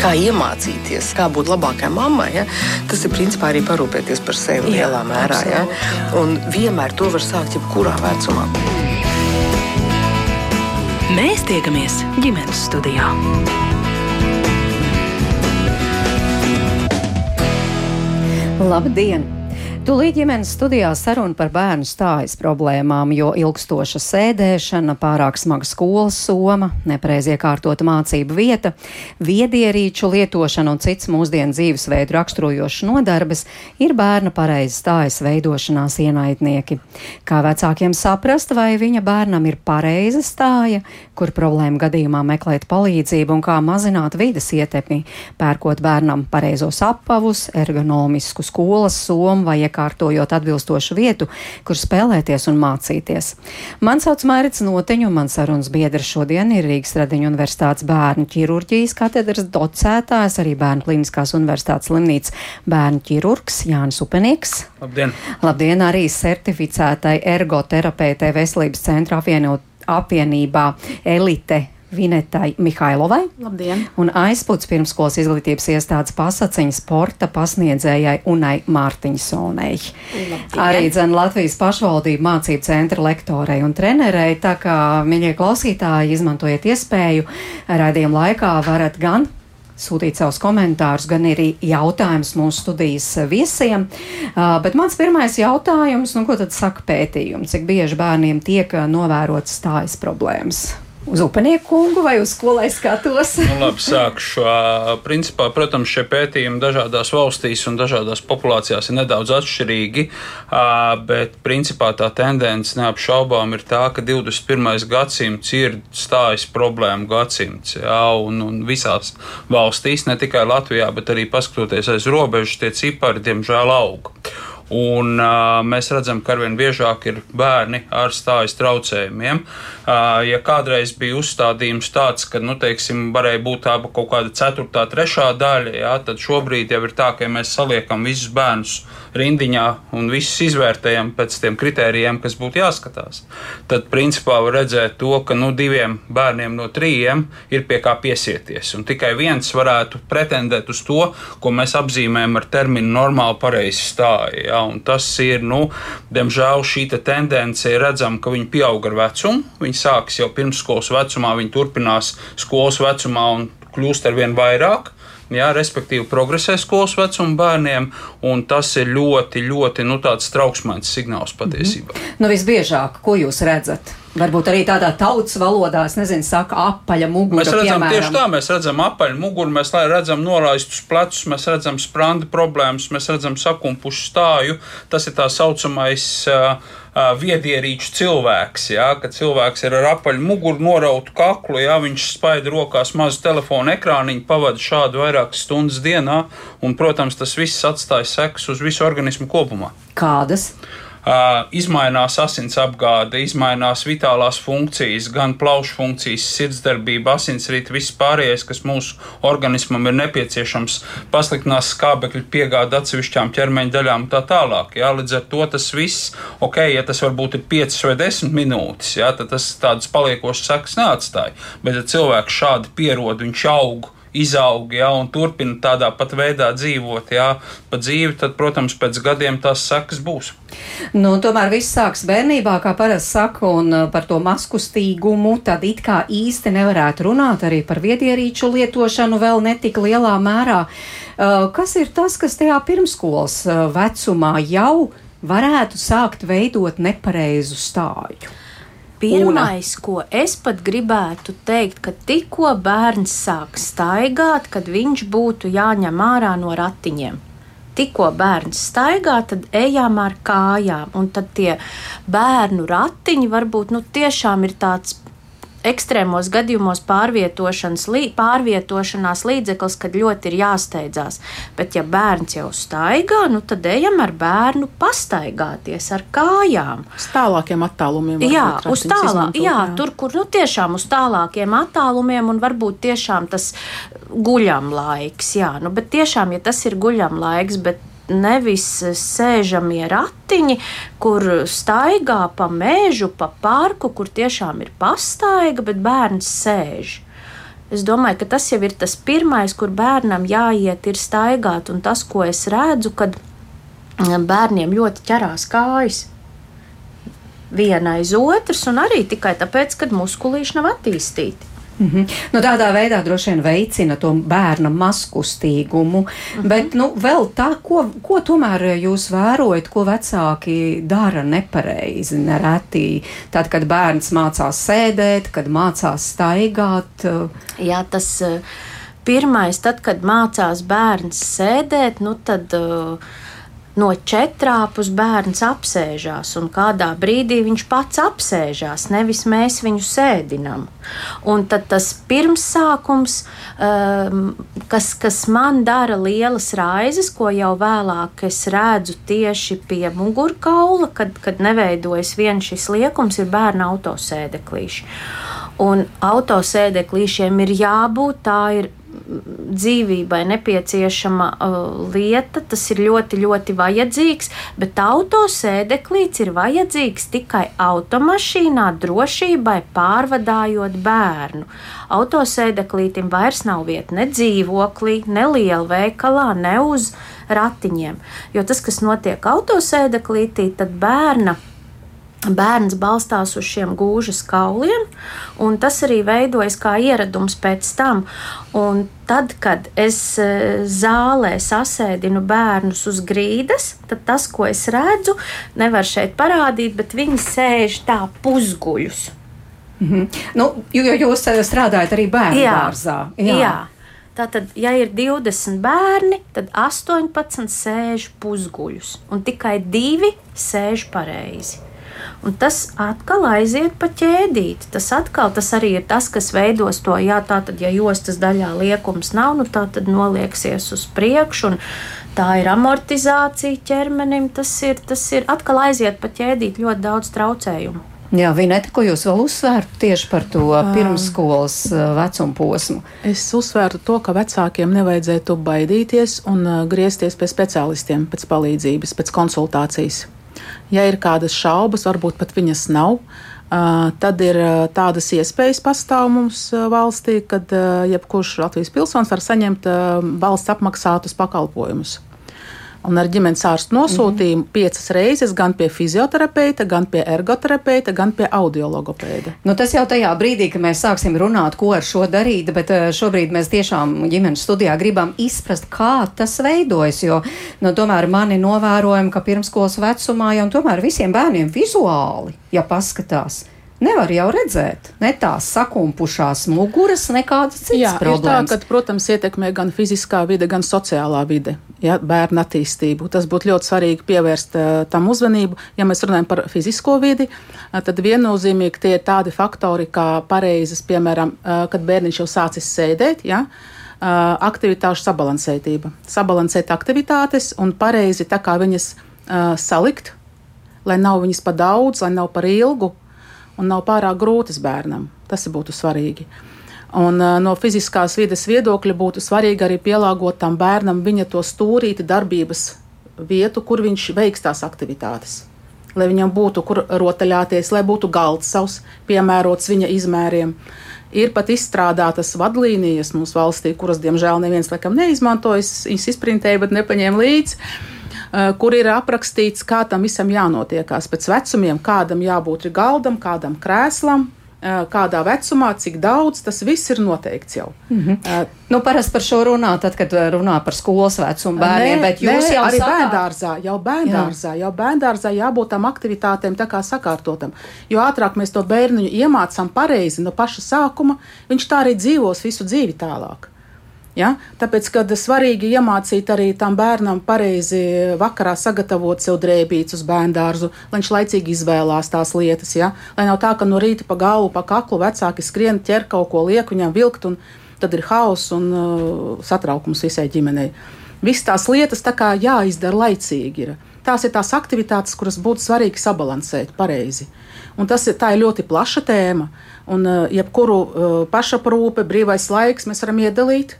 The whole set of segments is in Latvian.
kā iemācīties, kā būt labākai mammai, ja? tas ir principā arī parūpēties par sevi Jā, lielā mērā. Ja? Un vienmēr to var sākt jebkurā vecumā. Mēs tiekamies ģimenes studijā. Labdien! Tūlīt ģimenes studijā saruna par bērnu stājas problēmām, jo ilgstoša sēdēšana, pārāk smaga skolas soma, nepareizi iekārtota mācību vieta, viedierīču lietošana un cits mūsdienu dzīvesveidu raksturojošs nodarbes ir bērna pareizi stājas veidošanās ienaidnieki. Kā vecākiem saprast, vai viņa bērnam ir pareiza stāja, kur problēma gadījumā meklēt palīdzību un kā mazināt vidas ietekmi, pērkot bērnam pareizos apavus, ergonomisku skolas somu vai iekārtojot atbilstošu vietu, kur spēlēties un mācīties. Man sauc Mērits Noteņu, un mans sarunas biedrs šodien ir Rīgas Radiņu Universitātes bērnu ķirurģijas katedras docētājs, arī Bērnu kliniskās universitātes slimnīcas bērnu ķirurgs Jānis Upenieks. Labdien! Labdien arī certificētai ergoterapeitei veselības centra apvienot apvienībā Elite Vinetai Mihailovai. Labdien! Un aizputs pirmskolas izglītības iestādes pasaciņas sporta pasniedzējai Unai Mārtiņsonei. Labdien. Arī dzen Latvijas pašvaldību mācību centra lektorei un trenerei, tā kā, mīļie klausītāji, izmantojiet iespēju, raidījuma laikā varat gan sūtīt savus komentārus, gan arī jautājumus mūsu studijas viesiem. Uh, bet mans pirmais jautājums, nu, ko tad saka pētījums? Cik bieži bērniem tiek novērotas stājas problēmas? Uz upenieku kungu vai uz ko lai skatos? nu, labi, sākšu. Principā, protams, šie pētījumi dažādās valstīs un dažādās populācijās ir nedaudz atšķirīgi, bet principā tā tendence neapšaubām ir tā, ka 21. gadsimts ir stājas problēmu gadsimts. Jā, un, un visās valstīs, ne tikai Latvijā, bet arī paskatoties aiz robežas, tie cipari diemžēl aug. Un, uh, mēs redzam, ka arvien biežāk ir bērni ar stājas traucējumiem. Uh, ja kādreiz bija uzstādījums tāds, ka, nu, teiksim, varēja būt tā kaut kāda ceturtā, trešā daļa, jā, tad šobrīd jau ir tā, ka ja mēs saliekam visus bērnus rindiņā un visus izvērtējam pēc tiem kritērijiem, kas būtu jāskatās, tad principā var redzēt to, ka nu, diviem bērniem no trījiem ir pie kā piesieties. Un tikai viens varētu pretendēt uz to, ko mēs apzīmējam ar terminu normāli pareizi stāja. Ja? Tas ir, nu, diemžēl šī te tendence ir redzama, ka viņi pieaug ar vecumu. Viņi sākas jau pirmsskolas vecumā, viņi turpinās skolas vecumā un kļūst ar vien vairāk jā, respektīvi progresē skolas vecuma bērniem, un tas ir ļoti, ļoti nu, trauksmīgs signāls patiesībā. Mm -hmm. nu, visbiežāk, ko jūs redzat? Varbūt arī tādā tautas valodā, es nezinu, saka, apaļa mugura. Mēs redzam piemēram. tieši tā, mēs redzam apaļu muguru, mēs redzam nolaistus plecus, mēs redzam sprandi problēmas, mēs redzam sakumpušu stāju. Tas ir tā saucamais uh, uh, viedierīču cilvēks, jā, kad cilvēks ir ar apaļu muguru, norautu kaklu, jā, viņš spaida rokās mazu telefonu ekrāniņu, pavada šādu vairākas stundas dienā, un, protams, tas viss atstāja sekas uz visu organismu kopumā. Kādas? Uh, izmainās asins apgāde, izmainās vitālās funkcijas, gan plaušu funkcijas, sirdsdarbība, asinsrīte, viss pārējais, kas mūsu organismam ir nepieciešams, pasliktinās skābekļa piegāde atsevišķām ķermeņa daļām un tā tālāk. Jā, līdz ar to tas viss, ok, ja tas varbūt ir 5 vai 10 minūtes, jā, tad tas tādas paliekošas sekas neatstāja. Bet, ja cilvēks šādi pierod, viņš aug izaug ja, un turpina tādā pat veidā dzīvot ja, pa dzīvi, tad, protams, pēc gadiem tās sekas būs. Nu, tomēr viss sāks bērnībā, kā parasti saka, un uh, par to maskustīgumu tad it kā īsti nevarētu runāt arī par viedierīču lietošanu vēl netik lielā mērā. Uh, kas ir tas, kas tajā pirmskolas uh, vecumā jau varētu sākt veidot nepareizu stāju? Pirmais, Una. ko es pat gribētu teikt, ka tikko bērns sāk staigāt, kad viņš būtu jāņem ārā no ratiņiem tikko bērns staigā, tad ejam ar kājām. Un tad tie bērnu ratiņi varbūt nu, tiešām ir tāds ekstrēmos gadījumos lī, pārvietošanās līdzeklis, kad ļoti ir jāsteidzās. Bet, ja bērns jau staigā, nu, tad ejam ar bērnu pastaigāties ar kājām. Uz tālākiem attālumiem. Jā, uz tālā, jā, jā, tur, kur nu, tiešām uz tālākiem attālumiem un varbūt tiešām tas guļam laiks. Jā, nu, bet tiešām, ja tas ir guļam laiks, bet nevis sēžamie ratiņi, kur staigā pa mežu, pa parku, kur tiešām ir pastaiga, bet bērns sēž. Es domāju, ka tas jau ir tas pirmais, kur bērnam jāiet, ir staigāt. Un tas, ko es redzu, kad bērniem ļoti ķerās kājas viena aiz otras, un arī tikai tāpēc, ka muskulīši nav attīstīti. Mm -hmm. nu, tādā veidā droši vien veicina to bērna maskustīgumu, mm -hmm. bet nu, vēl tā, ko, ko tomēr jūs vērojat, ko vecāki dara nepareizi, nereti. Tad, kad bērns mācās sēdēt, kad mācās staigāt. Jā, tas pirmais, tad, kad mācās bērns sēdēt, nu tad. Uh, no četrāpus bērns apsēžās, un kādā brīdī viņš pats apsēžās, nevis mēs viņu sēdinām. Un tad tas pirmsākums, um, kas, kas man dara lielas raizes, ko jau vēlāk es redzu tieši pie mugurkaula, kad, kad neveidojas viens šis liekums, ir bērna autosēdeklīši. Un autosēdeklīšiem ir jābūt, tā ir dzīvībai nepieciešama uh, lieta, tas ir ļoti, ļoti vajadzīgs, bet autosēdeklīts ir vajadzīgs tikai automašīnā drošībai pārvadājot bērnu. Autosēdeklītim vairs nav vieta ne dzīvoklī, ne lielveikalā, ne uz ratiņiem, jo tas, kas notiek autosēdeklītī, tad bērna Bērns balstās uz šiem gūžas kauliem, un tas arī veidojas kā ieradums pēc tam. Un tad, kad es e, zālē sasēdinu bērnus uz grīdas, tad tas, ko es redzu, nevar šeit parādīt, bet viņi sēž tā pusguļus. -hmm. nu, jo jūs e, strādājat arī bērnu jā, dārzā. Jā. jā. Tātad, ja ir 20 bērni, tad 18 sēž pusguļus, un tikai divi sēž pareizi. Un tas atkal aiziet pa ķēdīti. Tas atkal tas arī ir tas, kas veidos to, jā, tā tad, ja jostas daļā liekums nav, nu tā tad nolieksies uz priekšu. Tā ir amortizācija ķermenim, tas ir, tas ir atkal aiziet pa ķēdīti ļoti daudz traucējumu. Jā, Vineta, ko jūs vēl uzsvērtu tieši par to pirmsskolas vecuma posmu? Es uzsvērtu to, ka vecākiem nevajadzētu baidīties un griezties pie speciālistiem pēc palīdzības, pēc konsultācijas. Ja ir kādas šaubas, varbūt pat viņas nav, tad ir tādas iespējas pastāv mums valstī, kad jebkurš Latvijas pilsonis var saņemt valsts apmaksātus pakalpojumus un ar ģimenes ārstu nosūtījumu mm -hmm. piecas reizes gan pie fizioterapeita, gan pie ergoterapeita, gan pie audiologopēda. Nu, tas jau tajā brīdī, kad mēs sāksim runāt, ko ar šo darīt, bet eh, šobrīd mēs tiešām ģimenes studijā gribam izprast, kā tas veidojas, jo nu, tomēr mani novērojam, ka pirmskolas vecumā jau tomēr visiem bērniem vizuāli, ja paskatās, nevar jau redzēt ne tās sakumpušās muguras, nekādas citas Jā, problēmas. Tā, kad, protams, ietekmē gan fiziskā vide, gan sociālā vide, ja, bērna attīstību. Tas būtu ļoti svarīgi pievērst uh, tam uzmanību. Ja mēs runājam par fizisko vidi, uh, tad viennozīmīgi tie ir tādi faktori, kā pareizes, piemēram, uh, kad bērniņš jau sācis sēdēt. Ja, aktivitāšu sabalansētība. Sabalansēt aktivitātes un pareizi tā kā viņas uh, salikt, lai nav viņas pa daudz, lai nav par ilgu, un nav pārāk grūtas bērnam. Tas būtu svarīgi. Un, uh, no fiziskās vides viedokļa būtu svarīgi arī pielāgot tam bērnam viņa to stūrīti darbības vietu, kur viņš veiks tās aktivitātes. Lai viņam būtu kur rotaļāties, lai būtu galds savs, piemērots viņa izmēriem. Ir pat izstrādātas vadlīnijas mūsu valstī, kuras, diemžēl, neviens laikam neizmantojas. Viņas izprintēja, bet nepaņēma līdzi Eh, kur ir aprakstīts, kā tam visam jānotiekās pēc vecumiem, kādam jābūt galdam, kādam krēslam, eh, kādā vecumā, cik daudz, tas viss ir noteikts jau. Mm -hmm. uh, nu, parasti par šo runā, tad, kad runā par skolas vecumu bērniem, nē, bet jūs nē, jau arī sakā... bērndārzā, jau bērndārzā, Jā. jau bērndārzā jābūt tam aktivitātēm tā kā sakārtotam. Jo ātrāk mēs to bērniņu iemācām pareizi no paša sākuma, viņš tā arī dzīvos visu dzīvi tālāk. Ja? Tāpēc, kad svarīgi iemācīt arī tam bērnam pareizi vakarā sagatavot sev drēbītes uz bērnu dārzu, lai viņš laicīgi izvēlās tās lietas. Ja? Lai nav tā, ka no rīta pa galvu, pa kaklu vecāki skrien, ķer kaut ko liek viņam vilkt, un tad ir hauss un uh, satraukums visai ģimenei. Visas tās lietas tā kā jāizdara laicīgi. Ir. Tās ir tās aktivitātes, kuras būtu svarīgi sabalansēt pareizi. Un tas ir, ir ļoti plaša tēma, un uh, jebkuru uh, pašaprūpe, brīvais laiks mēs varam iedalīt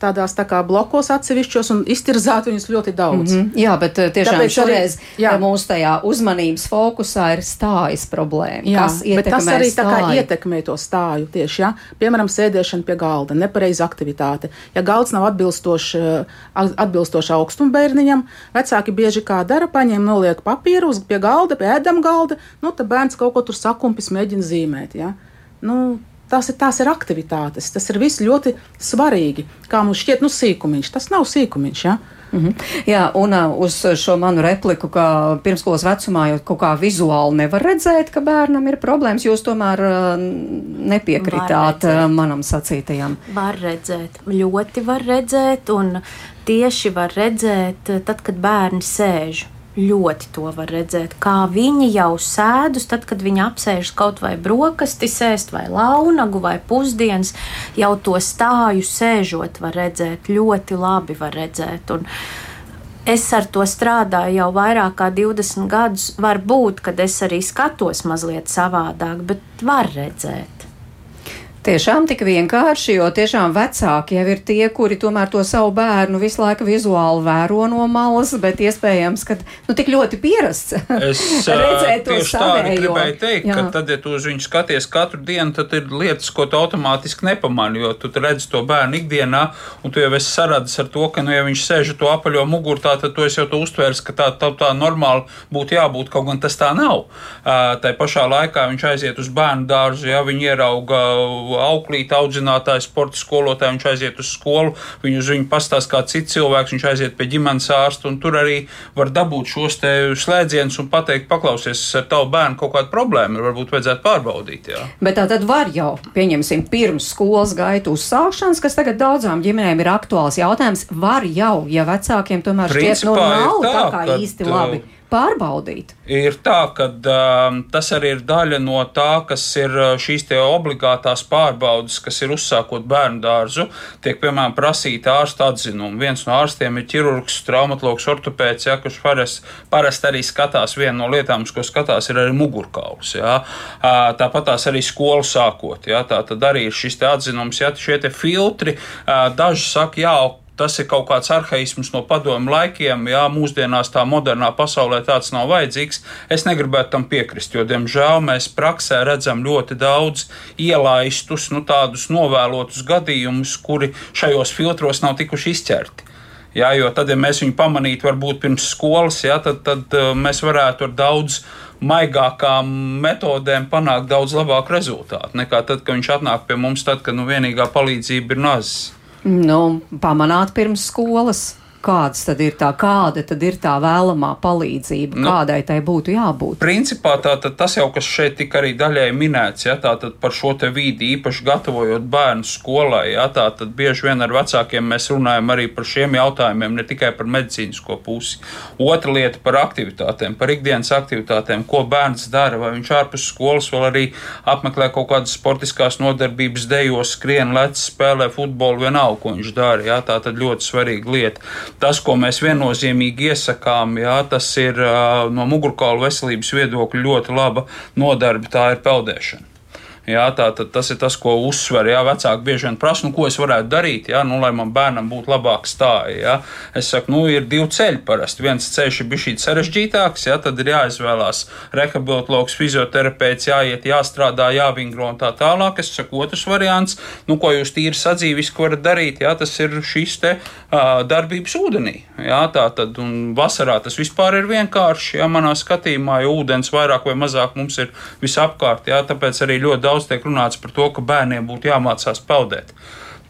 tādās tā kā blokos atsevišķos un iztirzāt viņus ļoti daudz. Mm -hmm. Jā, bet tiešām Tāpēc šoreiz arī, mūsu tajā uzmanības fokusā ir stājas problēma. Jā, bet tas arī stāju? tā kā ietekmē to stāju tieši, ja? Piemēram, sēdēšana pie galda, nepareiza aktivitāte. Ja galds nav atbilstoši, atbilstoši augstumu bērniņam, vecāki bieži kā dara, paņem noliek papīru uz pie galda, pie ēdam galda, nu, tad bērns kaut ko tur sakumpis mēģina zīmēt, ja? Nu, Tās ir, tās ir aktivitātes, tas ir viss ļoti svarīgi. Kā mums šķiet, nu, sīkumiņš. Tas nav sīkumiņš. Ja? Mm -hmm. Jā, un uh, uz šo manu repliku, ka pirmskolas vecumā jau kaut kā vizuāli nevar redzēt, ka bērnam ir problēmas, jūs tomēr uh, nepiekritāt uh, manam sacītajam. Var redzēt, ļoti var redzēt, un tieši var redzēt, tad, kad bērni sēž ļoti to var redzēt. Kā viņi jau sēdus, tad, kad viņi apsēžas kaut vai brokasti, sēst vai launagu vai pusdienas, jau to stāju sēžot var redzēt, ļoti labi var redzēt. Un es ar to strādāju jau vairāk kā 20 gadus. Varbūt, kad es arī skatos mazliet savādāk, bet var redzēt. Tiešām tik vienkārši, jo tiešām vecāki jau ir tie, kuri tomēr to savu bērnu visu laiku vizuāli vēro no malas, bet iespējams, ka nu, tik ļoti pierasts es, redzēt to savējo. gribēju teikt, Jā. ka tad, ja tu uz viņu skaties katru dienu, tad ir lietas, ko tu automātiski nepamani, jo tu redzi to bērnu ikdienā, un tu jau esi saradis ar to, ka, nu, ja viņš sēž to apaļo muguru, tā, tad tu esi jau to uztvērs, ka tā, tā, tā normāli būtu jābūt, kaut gan tas tā nav. Uh, tā pašā laikā viņš aiziet uz bērnu dārzu, ja viņi ierauga auklīt, audzinātājs, sporta skolotāji, viņš aiziet uz skolu, viņu uz viņu pastāst kā cits cilvēks, viņš aiziet pie ģimenes ārsta, un tur arī var dabūt šos te slēdzienus un pateikt, paklausies ar tavu bērnu kaut kādu problēmu, varbūt vajadzētu pārbaudīt. Jā. Bet tā tad var jau, pieņemsim, pirms skolas gaitu uzsākšanas, kas tagad daudzām ģimenēm ir aktuāls jautājums, var jau, ja vecākiem tomēr šķiet, nu nav tā, tā kā īsti labi pārbaudīt? Ir tā, ka um, tas arī ir daļa no tā, kas ir uh, šīs obligātās pārbaudes, kas ir uzsākot bērnu dārzu. Tiek, piemēram, prasīta ārsta atzinuma. Viens no ārstiem ir ķirurgs, traumatologs, ortopēds, ja, kurš parasti parast arī skatās. Viena no lietām, ko skatās, ir arī mugurkauls. Ja. Uh, tāpat tās arī skolu sākot. Ja. Tā tad arī ir šis atzinums, ja šie filtri. Uh, daži saka, jā, tas ir kaut kāds arhaisms no padomu laikiem, jā, mūsdienās tā modernā pasaulē tāds nav vajadzīgs. Es negribētu tam piekrist, jo, diemžēl, mēs praksē redzam ļoti daudz ielaistus, nu, tādus novēlotus gadījumus, kuri šajos filtros nav tikuši izķerti. Jā, jo tad, ja mēs viņu pamanītu, varbūt pirms skolas, jā, tad, tad uh, mēs varētu ar daudz maigākām metodēm panākt daudz labāku rezultātu nekā tad, kad viņš atnāk pie mums, tad, kad nu, vienīgā palīdzība ir nazis. Nu, pamanāt pirms skolas kāds tad ir tā, kāda tad ir tā vēlamā palīdzība, nu, kādai tai būtu jābūt? Principā tā, tas jau, kas šeit tika arī daļai minēts, ja, tātad par šo te vīdi īpaši gatavojot bērnu skolai, ja, tātad bieži vien ar vecākiem mēs runājam arī par šiem jautājumiem, ne tikai par medicīnisko pusi. Otra lieta par aktivitātēm, par ikdienas aktivitātēm, ko bērns dara, vai viņš ārpus skolas vēl arī apmeklē kaut kādas sportiskās nodarbības, dejos, skrien, lec, spēlē futbolu, vienalga, ko viņš dara. Ja, tā tad ļoti svarīga lieta. Tas, ko mēs viennozīmīgi iesakām, jā, tas ir no mugurkaula veselības viedokļa ļoti laba nodarbe, tā ir peldēšana. Jā, tā, tas ir tas, ko uzsver. Jā, vecāki bieži vien prasa, nu, ko es varētu darīt, jā, nu, lai man bērnam būtu labāka stāja. Jā. Es saku, nu, ir divi ceļi parasti. Viens ceļš ir bijis sarežģītāks, jā, tad ir jāizvēlās rehabilitologs, fizioterapeits, jāiet, jāstrādā, jāvingro un tā tālāk. Es saku, otrs variants, nu, ko jūs tīri sadzīviski varat darīt, jā, tas ir šis te uh, darbības ūdenī. Jā, tā tad, un vasarā tas vispār ir vienkārši, jā, manā skatījumā, jo ūdens vairāk vai mazāk mums ir visapkārt, jā, tāpēc arī ļoti daudz daudz tiek runāts par to, ka bērniem būtu jāmācās peldēt.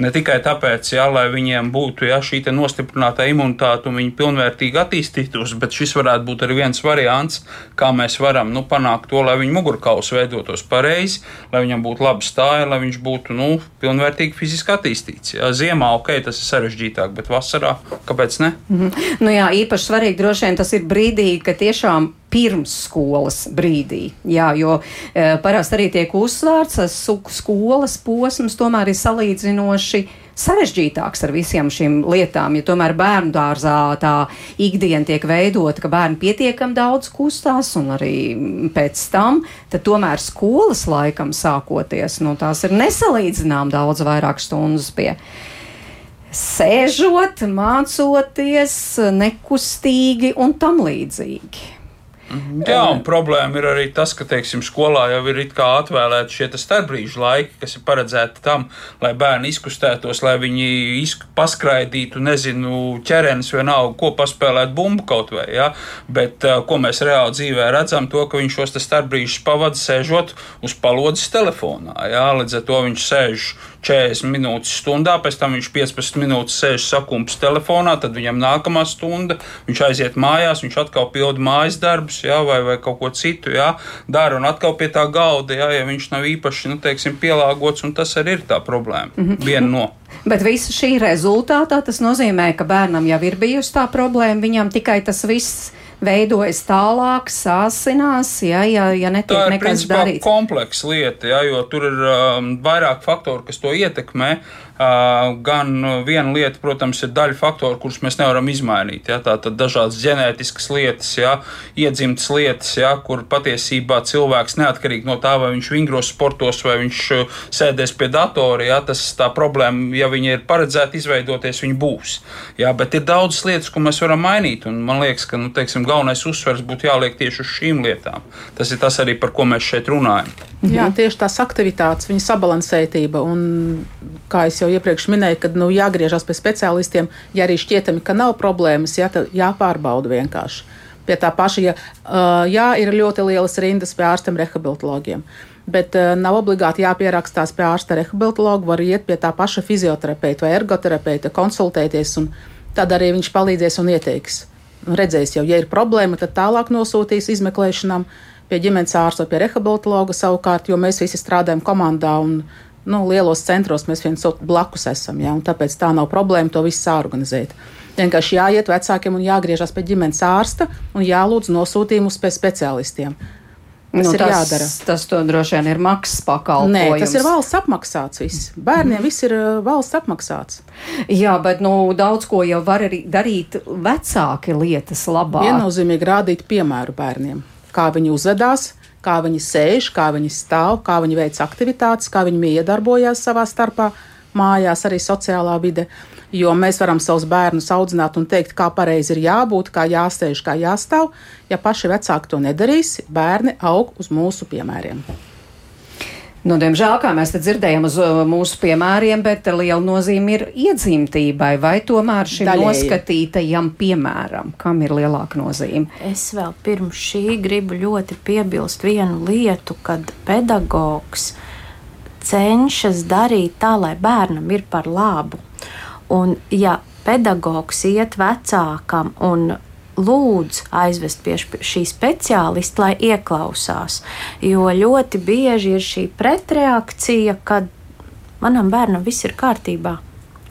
Ne tikai tāpēc, jā, lai viņiem būtu jā, šī nostiprināta imunitāte un viņi pilnvērtīgi attīstītos, bet šis varētu būt arī viens variants, kā mēs varam nu, panākt to, lai viņa mugurkauls veidotos pareizi, lai viņam būtu laba stāja, lai viņš būtu nu, pilnvērtīgi fiziski attīstīts. Jā. Ziemā ok, tas ir sarežģītāk, bet vasarā kāpēc ne? Mm -hmm. nu, jā, īpaši svarīgi droši vien tas ir brīdī, ka tiešām pirmsskolas brīdī. Jā, jo e, parasti arī tiek uzsvērts, ka skolas posms tomēr ir salīdzinoši sarežģītāks ar visiem šīm lietām. Ja tomēr bērnu dārzā tā ikdiena tiek veidota, ka bērni pietiekami daudz kustās un arī pēc tam, tad tomēr skolas laikam sākoties, nu, tās ir nesalīdzinām daudz vairāk stundas pie sēžot, mācoties, nekustīgi un tam līdzīgi. Jā, un problēma ir arī tas, ka teiksim, skolā jau ir atvēlēti šie starpbrīžu laiki, kas ir paredzēti tam, lai bērni izkustētos, lai viņi izk paskraidītu, nezinu, ķermenis vienalga, ko paspēlēt bumbu kaut vai. Ja? Bet ko mēs reāli dzīvē redzam, to, ka viņš šos starpbrīžus pavada sēžot uz palodzes telefonā. Ja? Līdz ar to viņš sēž 40 minūtes stundā, pēc tam viņš 15 minūtes sēž sakumps telefonā, tad viņam nākamā stunda, viņš aiziet mājās, viņš atkal pilda mājas darbus, jā, vai, vai kaut ko citu, jā, dara un atkal pie tā galda, jā, ja viņš nav īpaši, nu, teiksim, pielāgots, un tas arī ir tā problēma. Mm -hmm. Viena no. Bet visu šī rezultātā tas nozīmē, ka bērnam jau ir bijusi tā problēma, viņam tikai tas viss veidojas tālāk, sāsinās, ja, ja, ja netiek tā ir, nekas principā, darīts. kompleksa lieta, ja, jo tur ir um, vairāk faktoru, kas to ietekmē. Uh, gan viena lieta, protams, ir daļa faktoru, kurus mēs nevaram izmainīt. Ja, tā tad dažādas ģenētiskas lietas, ja, iedzimtas lietas, ja, kur patiesībā cilvēks neatkarīgi no tā, vai viņš vingros sportos vai viņš sēdēs pie datora, ja, tas tā problēma, ja viņa ir paredzēta izveidoties, viņa būs. Ja, bet ir daudzas lietas, ko mēs varam mainīt, man liekas, ka nu, teiksim, galvenais uzsvers būtu jāliek tieši uz šīm lietām. Tas ir tas arī, par ko mēs šeit runājam. Jā, tieši tās aktivitātes, viņa sabalansētība un, kā jau iepriekš minēju, kad nu, jāgriežas pie speciālistiem, ja arī šķietami, ka nav problēmas, jā, jāpārbauda vienkārši. Pie tā paša, ja jā, ir ļoti lielas rindas pie ārstiem, rehabilitologiem. Bet nav obligāti jāpierakstās pie ārsta rehabilitologa, var iet pie tā paša fizioterapeita vai ergoterapeita, konsultēties, un tad arī viņš palīdzēs un ieteiks. Un redzēs jau, ja ir problēma, tad tālāk nosūtīs izmeklēšanām pie ģimenes ārsta pie rehabilitologa savukārt, jo mēs visi strādājam komandā un nu, lielos centros mēs viens otru blakus esam. Ja, tāpēc tā nav problēma to visu sāorganizēt. Vienkārši jāiet vecākiem un jāgriežas pie ģimenes ārsta un jālūdz nosūtījumus pie speciālistiem. Tas nu, ir tas, jādara. Tas droši vien ir maksas pakalpojums. Nē, tas ir valsts apmaksāts. Viss. Bērniem mm. viss ir valsts apmaksāts. Jā, bet nu, daudz ko jau var arī darīt vecāki lietas labā. Viennozīmīgi rādīt piemēru bērniem, kā viņi uzvedās, kā viņi sēž, kā viņi stāv, kā viņi veic aktivitātes, kā viņi iedarbojās savā starpā, mājās, arī sociālā vide. Jo mēs varam savus bērnus audzināt un teikt, kā pareizi ir jābūt, kā jāsēž, kā jāstāv. Ja paši vecāki to nedarīs, bērni aug uz mūsu piemēriem. Nu, diemžēl, kā mēs dzirdējām uz uh, mūsu piemēriem, bet liela nozīme ir iedzimtībai, vai tomēr šim Daļēji. noskatītajam piemēram, kam ir lielāka nozīme? Es vēl pirms šī gribu ļoti piebilst vienu lietu, kad pedagogs cenšas darīt tā, lai bērnam ir par labu. Un ja pedagogs iet vecākam un lūdz aizvest pie šī speciālista, lai ieklausās. Jo ļoti bieži ir šī pretreakcija, kad manam bērnam viss ir kārtībā.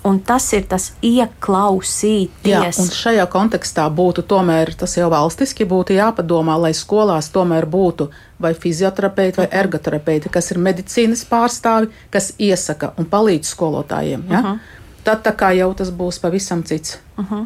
Un tas ir tas ieklausīties. Jā, un šajā kontekstā būtu tomēr tas jau valstiski būtu jāpadomā, lai skolās tomēr būtu vai fizioterapeiti vai ergoterapeiti, kas ir medicīnas pārstāvi, kas iesaka un palīdz skolotājiem. Ja? Uh -huh. Tad tā kā jau tas būs pavisam cits. Uh -huh.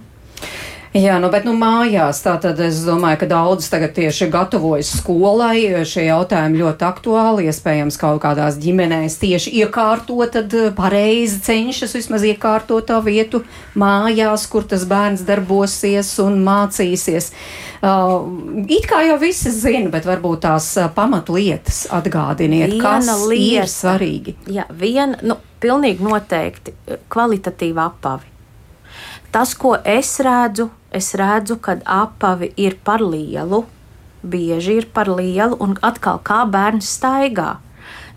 Jā, nu, bet nu, mājās tātad es domāju, ka daudz tagad tieši gatavojas skolai. Šie jautājumi ļoti aktuāli. Iespējams, kaut kādās ģimenēs tieši iekārtot, tad eh, pareizi cenšas vismaz iekārtot tā vietu mājās, kur tas bērns darbosies un mācīsies. Uh, it kā jau visi zina, bet varbūt tās uh, pamatlietas atgādiniet, viena kas lieta, ir svarīgi. Jā, viena, nu, pilnīgi noteikti kvalitatīva apavi. Tas, ko es redzu, es redzu, ka apavi ir par lielu, bieži ir par lielu, un atkal kā bērns staigā.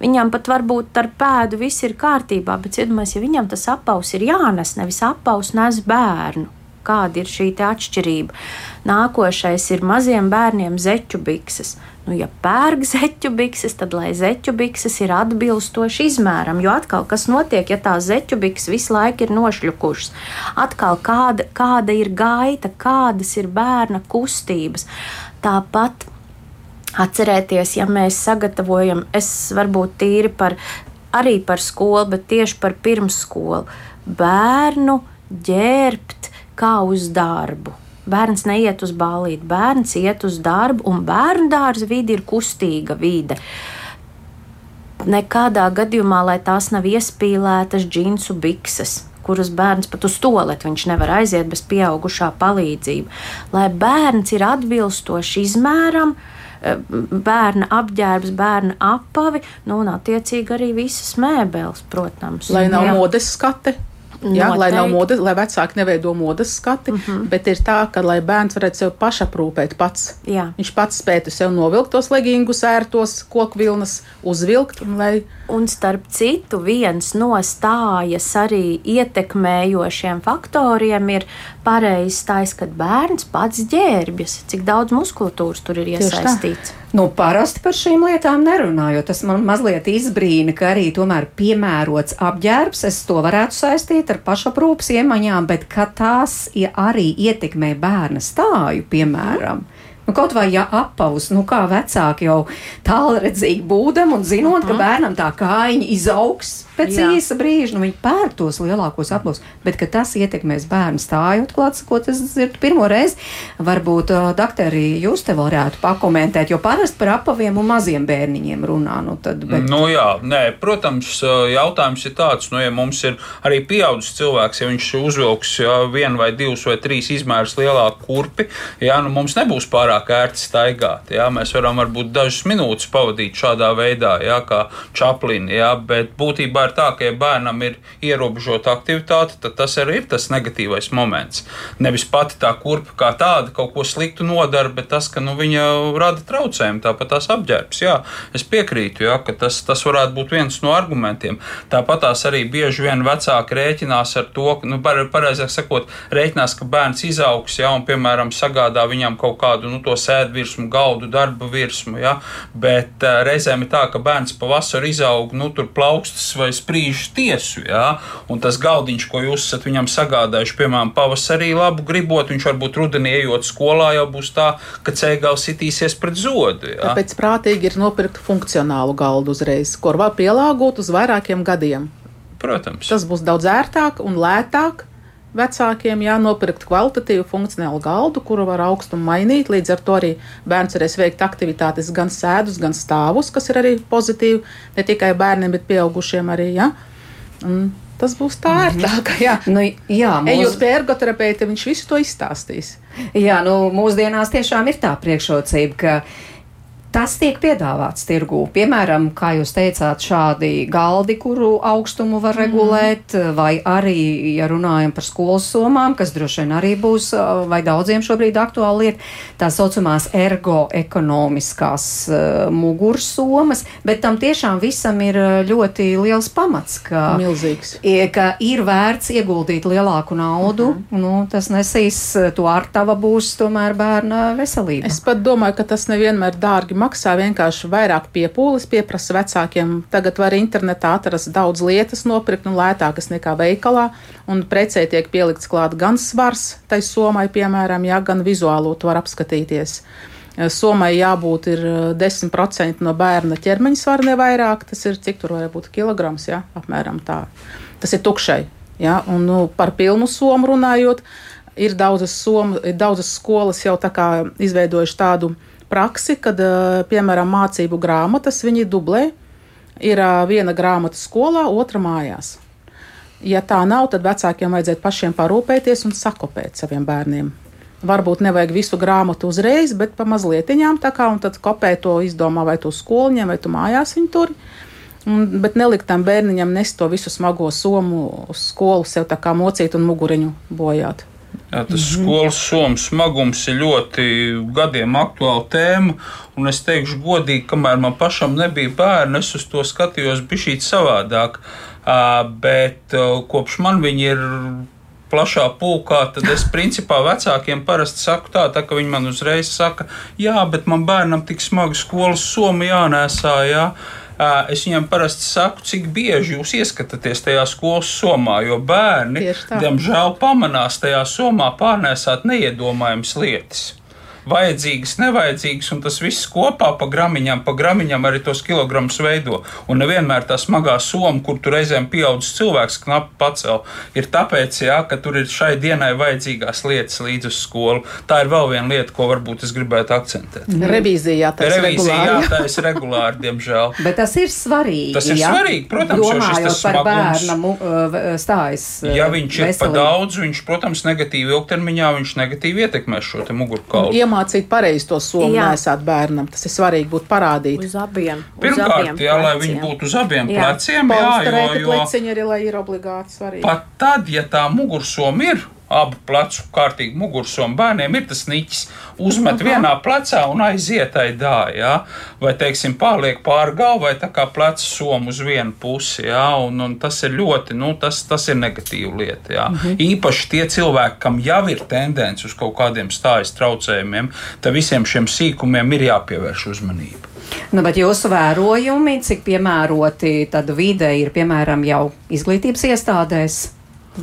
Viņam pat varbūt ar pēdu viss ir kārtībā, bet iedomājieties, ja viņam tas apaus ir jānes, nevis apaus nes bērnu. Kāda ir šī atšķirība? Nākošais ir maziem bērniem zeķu bikses. Nu, ja pērk zeķu bikses, tad lai zeķu bikses ir atbilstoši izmēram. Jo atkal, kas notiek, ja tā zeķu bikses visu laiku ir nošļukušas? Atkal, kāda, kāda ir gaita, kādas ir bērna kustības. Tāpat atcerēties, ja mēs sagatavojam, es varbūt tīri par, arī par skolu, bet tieši par pirmsskolu, bērnu ģērbt kā uz darbu Bērns neiet uz ballīti, bērns iet uz darbu, un bērnu dārza vide ir kustīga vide. Nekādā gadījumā, lai tās nav iespīlētas džinsu bikses, kuras bērns pat uz toleti viņš nevar aiziet bez pieaugušā palīdzību. Lai bērns ir atbilstoši izmēram, eh, bērna apģērbs, bērna apavi, nu, un attiecīgi arī visas mēbeles, protams. Lai nav Jā. modes skate. Jā, lai nav Noteikti. mode, lai vecāki neveido modes skati, mm -hmm. bet ir tā, ka lai bērns varētu sev pašaprūpēt pats. Jā. Viņš pats spētu sev novilkt tos legingus, ērtos, koku vilnas, uzvilkt, un lai Un starp citu, viens no stājas arī ietekmējošiem faktoriem ir pareizs stājas, kad bērns pats ģērbjas, cik daudz muskulatūras tur ir iesaistīts. Nu, parasti par šīm lietām nerunā, jo tas man mazliet izbrīna, ka arī tomēr piemērots apģērbs, es to varētu saistīt ar pašaprūpas iemaņām, bet ka tās arī ietekmē bērna stāju, piemēram. Nu, kaut vai ja apavus, nu kā vecāki jau tālredzīgi būdam un zinot, ka bērnam tā kājiņa izaugs pēc Jā. īsa brīža, nu viņi pērk tos lielākos apavus, bet ka tas ietekmēs bērnu stāju, atklāt sakot, es dzirdu pirmo reizi. Varbūt, uh, doktori, jūs te varētu pakomentēt, jo parasti par apaviem un maziem bērniņiem runā, nu tad, bet Nu, jā, nē, protams, jautājums ir tāds, nu, ja mums ir arī pieaugušs cilvēks, ja viņš uzvilks jā, vienu vai divus vai trīs izmērus lielāku kurpi, jā, nu, mums nebūs pārāk ērti staigāt. Jā, mēs varam varbūt dažas minūtes pavadīt šādā veidā, jā, kā čaplini, jā, bet būtībā ir tā, ka, ja bērnam ir ierobežota aktivitāte, tad tas arī ir tas negatīvais moments. Nevis pati tā kurpa kā tāda kaut ko sliktu nodara, bet tas, ka nu, viņa rada traucējumu, tāpat tās apģērbs. Jā, es piekrītu, jā, ka tas, tas varētu būt viens no argumentiem. Tāpat tās arī bieži vien vecāki rēķinās ar to, ka, nu, par- pareizāk sakot, rēķinās, ka bērns izaugs, jā, un, piemēram, sagādā viņam kaut kādu nu, to sēdu virsmu, galdu, darba virsmu, jā, bet uh, reizēm ir tā, ka bērns pavasarī izaug, nu, tur plaukstas vai sprīžu tiesu, jā, un tas galdiņš, ko jūs esat viņam sagādājuši, piemēram, pavasarī labu gribot, viņš varbūt rudenī ejot skolā jau būs tā, ka ceļgals sitīsies pret zodu, jā. Tāpēc prātīgi ir nopirkt funkcionālu galdu uzreiz, kur var pielāgot uz vairākiem gadiem. Protams. Tas būs daudz ērtāk un lētāk. Vecākiem jānopirkt kvalitatīvu funkcionālu galdu, kuru var augstumu mainīt. Līdz ar to arī bērns varēs veikt aktivitātes gan sēdus, gan stāvus, kas ir arī pozitīvi ne tikai bērniem, bet pieaugušiem arī. Ja? Un tas būs tā ērtāk. Jā. Nu, jā, Ejot mūs, pie ergoterapeita, viņš visu to izstāstīs. jā, nu, mūsdienās tiešām ir tā priekšrocība, ka tas tiek piedāvāts tirgū. Piemēram, kā jūs teicāt, šādi galdi, kuru augstumu var regulēt, vai arī, ja runājam par skolas somām, kas droši vien arī būs, vai daudziem šobrīd aktuāli lieta, tā saucamās ergoekonomiskās uh, mugursomas, bet tam tiešām visam ir ļoti liels pamats, ka Milzīgs. Ka ir vērts ieguldīt lielāku naudu. Uh -huh. nu, tas nesīs to ar tava būs tomēr bērna veselība. Es pat domāju, ka tas nevienmēr dārgi maksā. Vienkārši vairāk piepūles pieprasa vecākiem. Tagad var internetā atrast daudz lietas, nopirkt un lētākas nekā veikalā. Un precē tiek pielikts klāt gan svars, tai somai, piemēram, jā, gan vizuālo to var apskatīties. Eh, Somai jābūt ir eh, 10% no bērna ķermeņa svara ne vairāk. Tas ir cik tur var būt kilograms, jā, apmēram tā. Tas ir tukšai. Jā, un nu, par pilnu somu runājot, ir daudzas, somu, ir daudzas skolas jau tā kā izveidojuši tādu praksi, kad, eh, piemēram, mācību grāmatas viņi dublē. Ir eh, viena grāmata skolā, otra mājās. Ja tā nav, tad vecākiem vajadzētu pašiem parūpēties un sakopēt saviem bērniem. Varbūt nevajag visu grāmatu uzreiz, bet pa mazlietiņām tā kā un tad kopēt to izdomā, vai tu skoliņiem, vai tu mājās viņu tur. Un, bet nelikt tam bērniņam nest to visu smago somu uz skolu, sev tā kā mocīt un muguriņu bojāt. Jā, tas skolas somas smagums ir ļoti gadiem aktuāla tēma. Un es teikšu, godīgi, kamēr man pašam nebija bērni, es uz to skatījos bišķīt savādāk. Bet kopš man viņi ir plašā pulkā, tad es principā vecākiem parasti saku tā, tā ka viņi man uzreiz saka, jā, bet man bērnam tik smagi skolas soma jānēsā. Jā. Es viņam parasti saku, cik bieži jūs ieskatāties tajā skolas somā, jo bērni, diemžēl, pamanās tajā somā pārnēsāt neiedomājamas lietas. Vajadzīgas, nevajadzīgas, un tas viss kopā pa gramiņām, pa gramiņām arī tos kilogramus veido. Un nevienmēr tā smagā soma, kur tur reizēm pieaudzis cilvēks knapi pacēl, ir tāpēc, jā, ka tur ir šai dienai vajadzīgās lietas līdz uz skolu. Tā ir vēl viena lieta, ko varbūt es gribētu akcentēt. Mm. Revīzijā tas ir Revīzija, jā, regulāri. tā ir regulāri, diemžēl. Bet tas ir svarīgi. Tas ir ja? svarīgi, protams, jo šis Domājot tas par mu- uh, stājas. uh, Ja viņš ir pa veselību. daudz, viņš, protams, negatīvi ilgtermiņā viņš negatīvi ietekmēs šo mugurkaulu. Iemācīt pareizi to somu nesāt bērnam. Tas ir svarīgi būt parādīt. Uz abiem. uz Pirmkārt, abiem jā, lai viņi būtu uz abiem Jā. pleciem, jā, jo, jo pleciņa arī, lai ir obligāti svarīgi. pat tad, ja tā mugursoma ir abu plecu kārtīgi mugursoma bērniem, ir tas niķis, uzmet vienā plecā un aiziet aidā, jā, vai, teiksim, pārliek pāri galvai, tā kā pleca soma uz vienu pusi, jā, un, un tas ir ļoti, nu, tas, tas ir negatīva lieta, jā. Īpaši tie cilvēki, kam jau ir tendence uz kaut kādiem stājas traucējumiem, tad visiem šiem sīkumiem ir jāpievērš uzmanība. Nu, bet jūsu vērojumi, cik piemēroti tad vide ir, piemēram, jau izglītības iestādēs?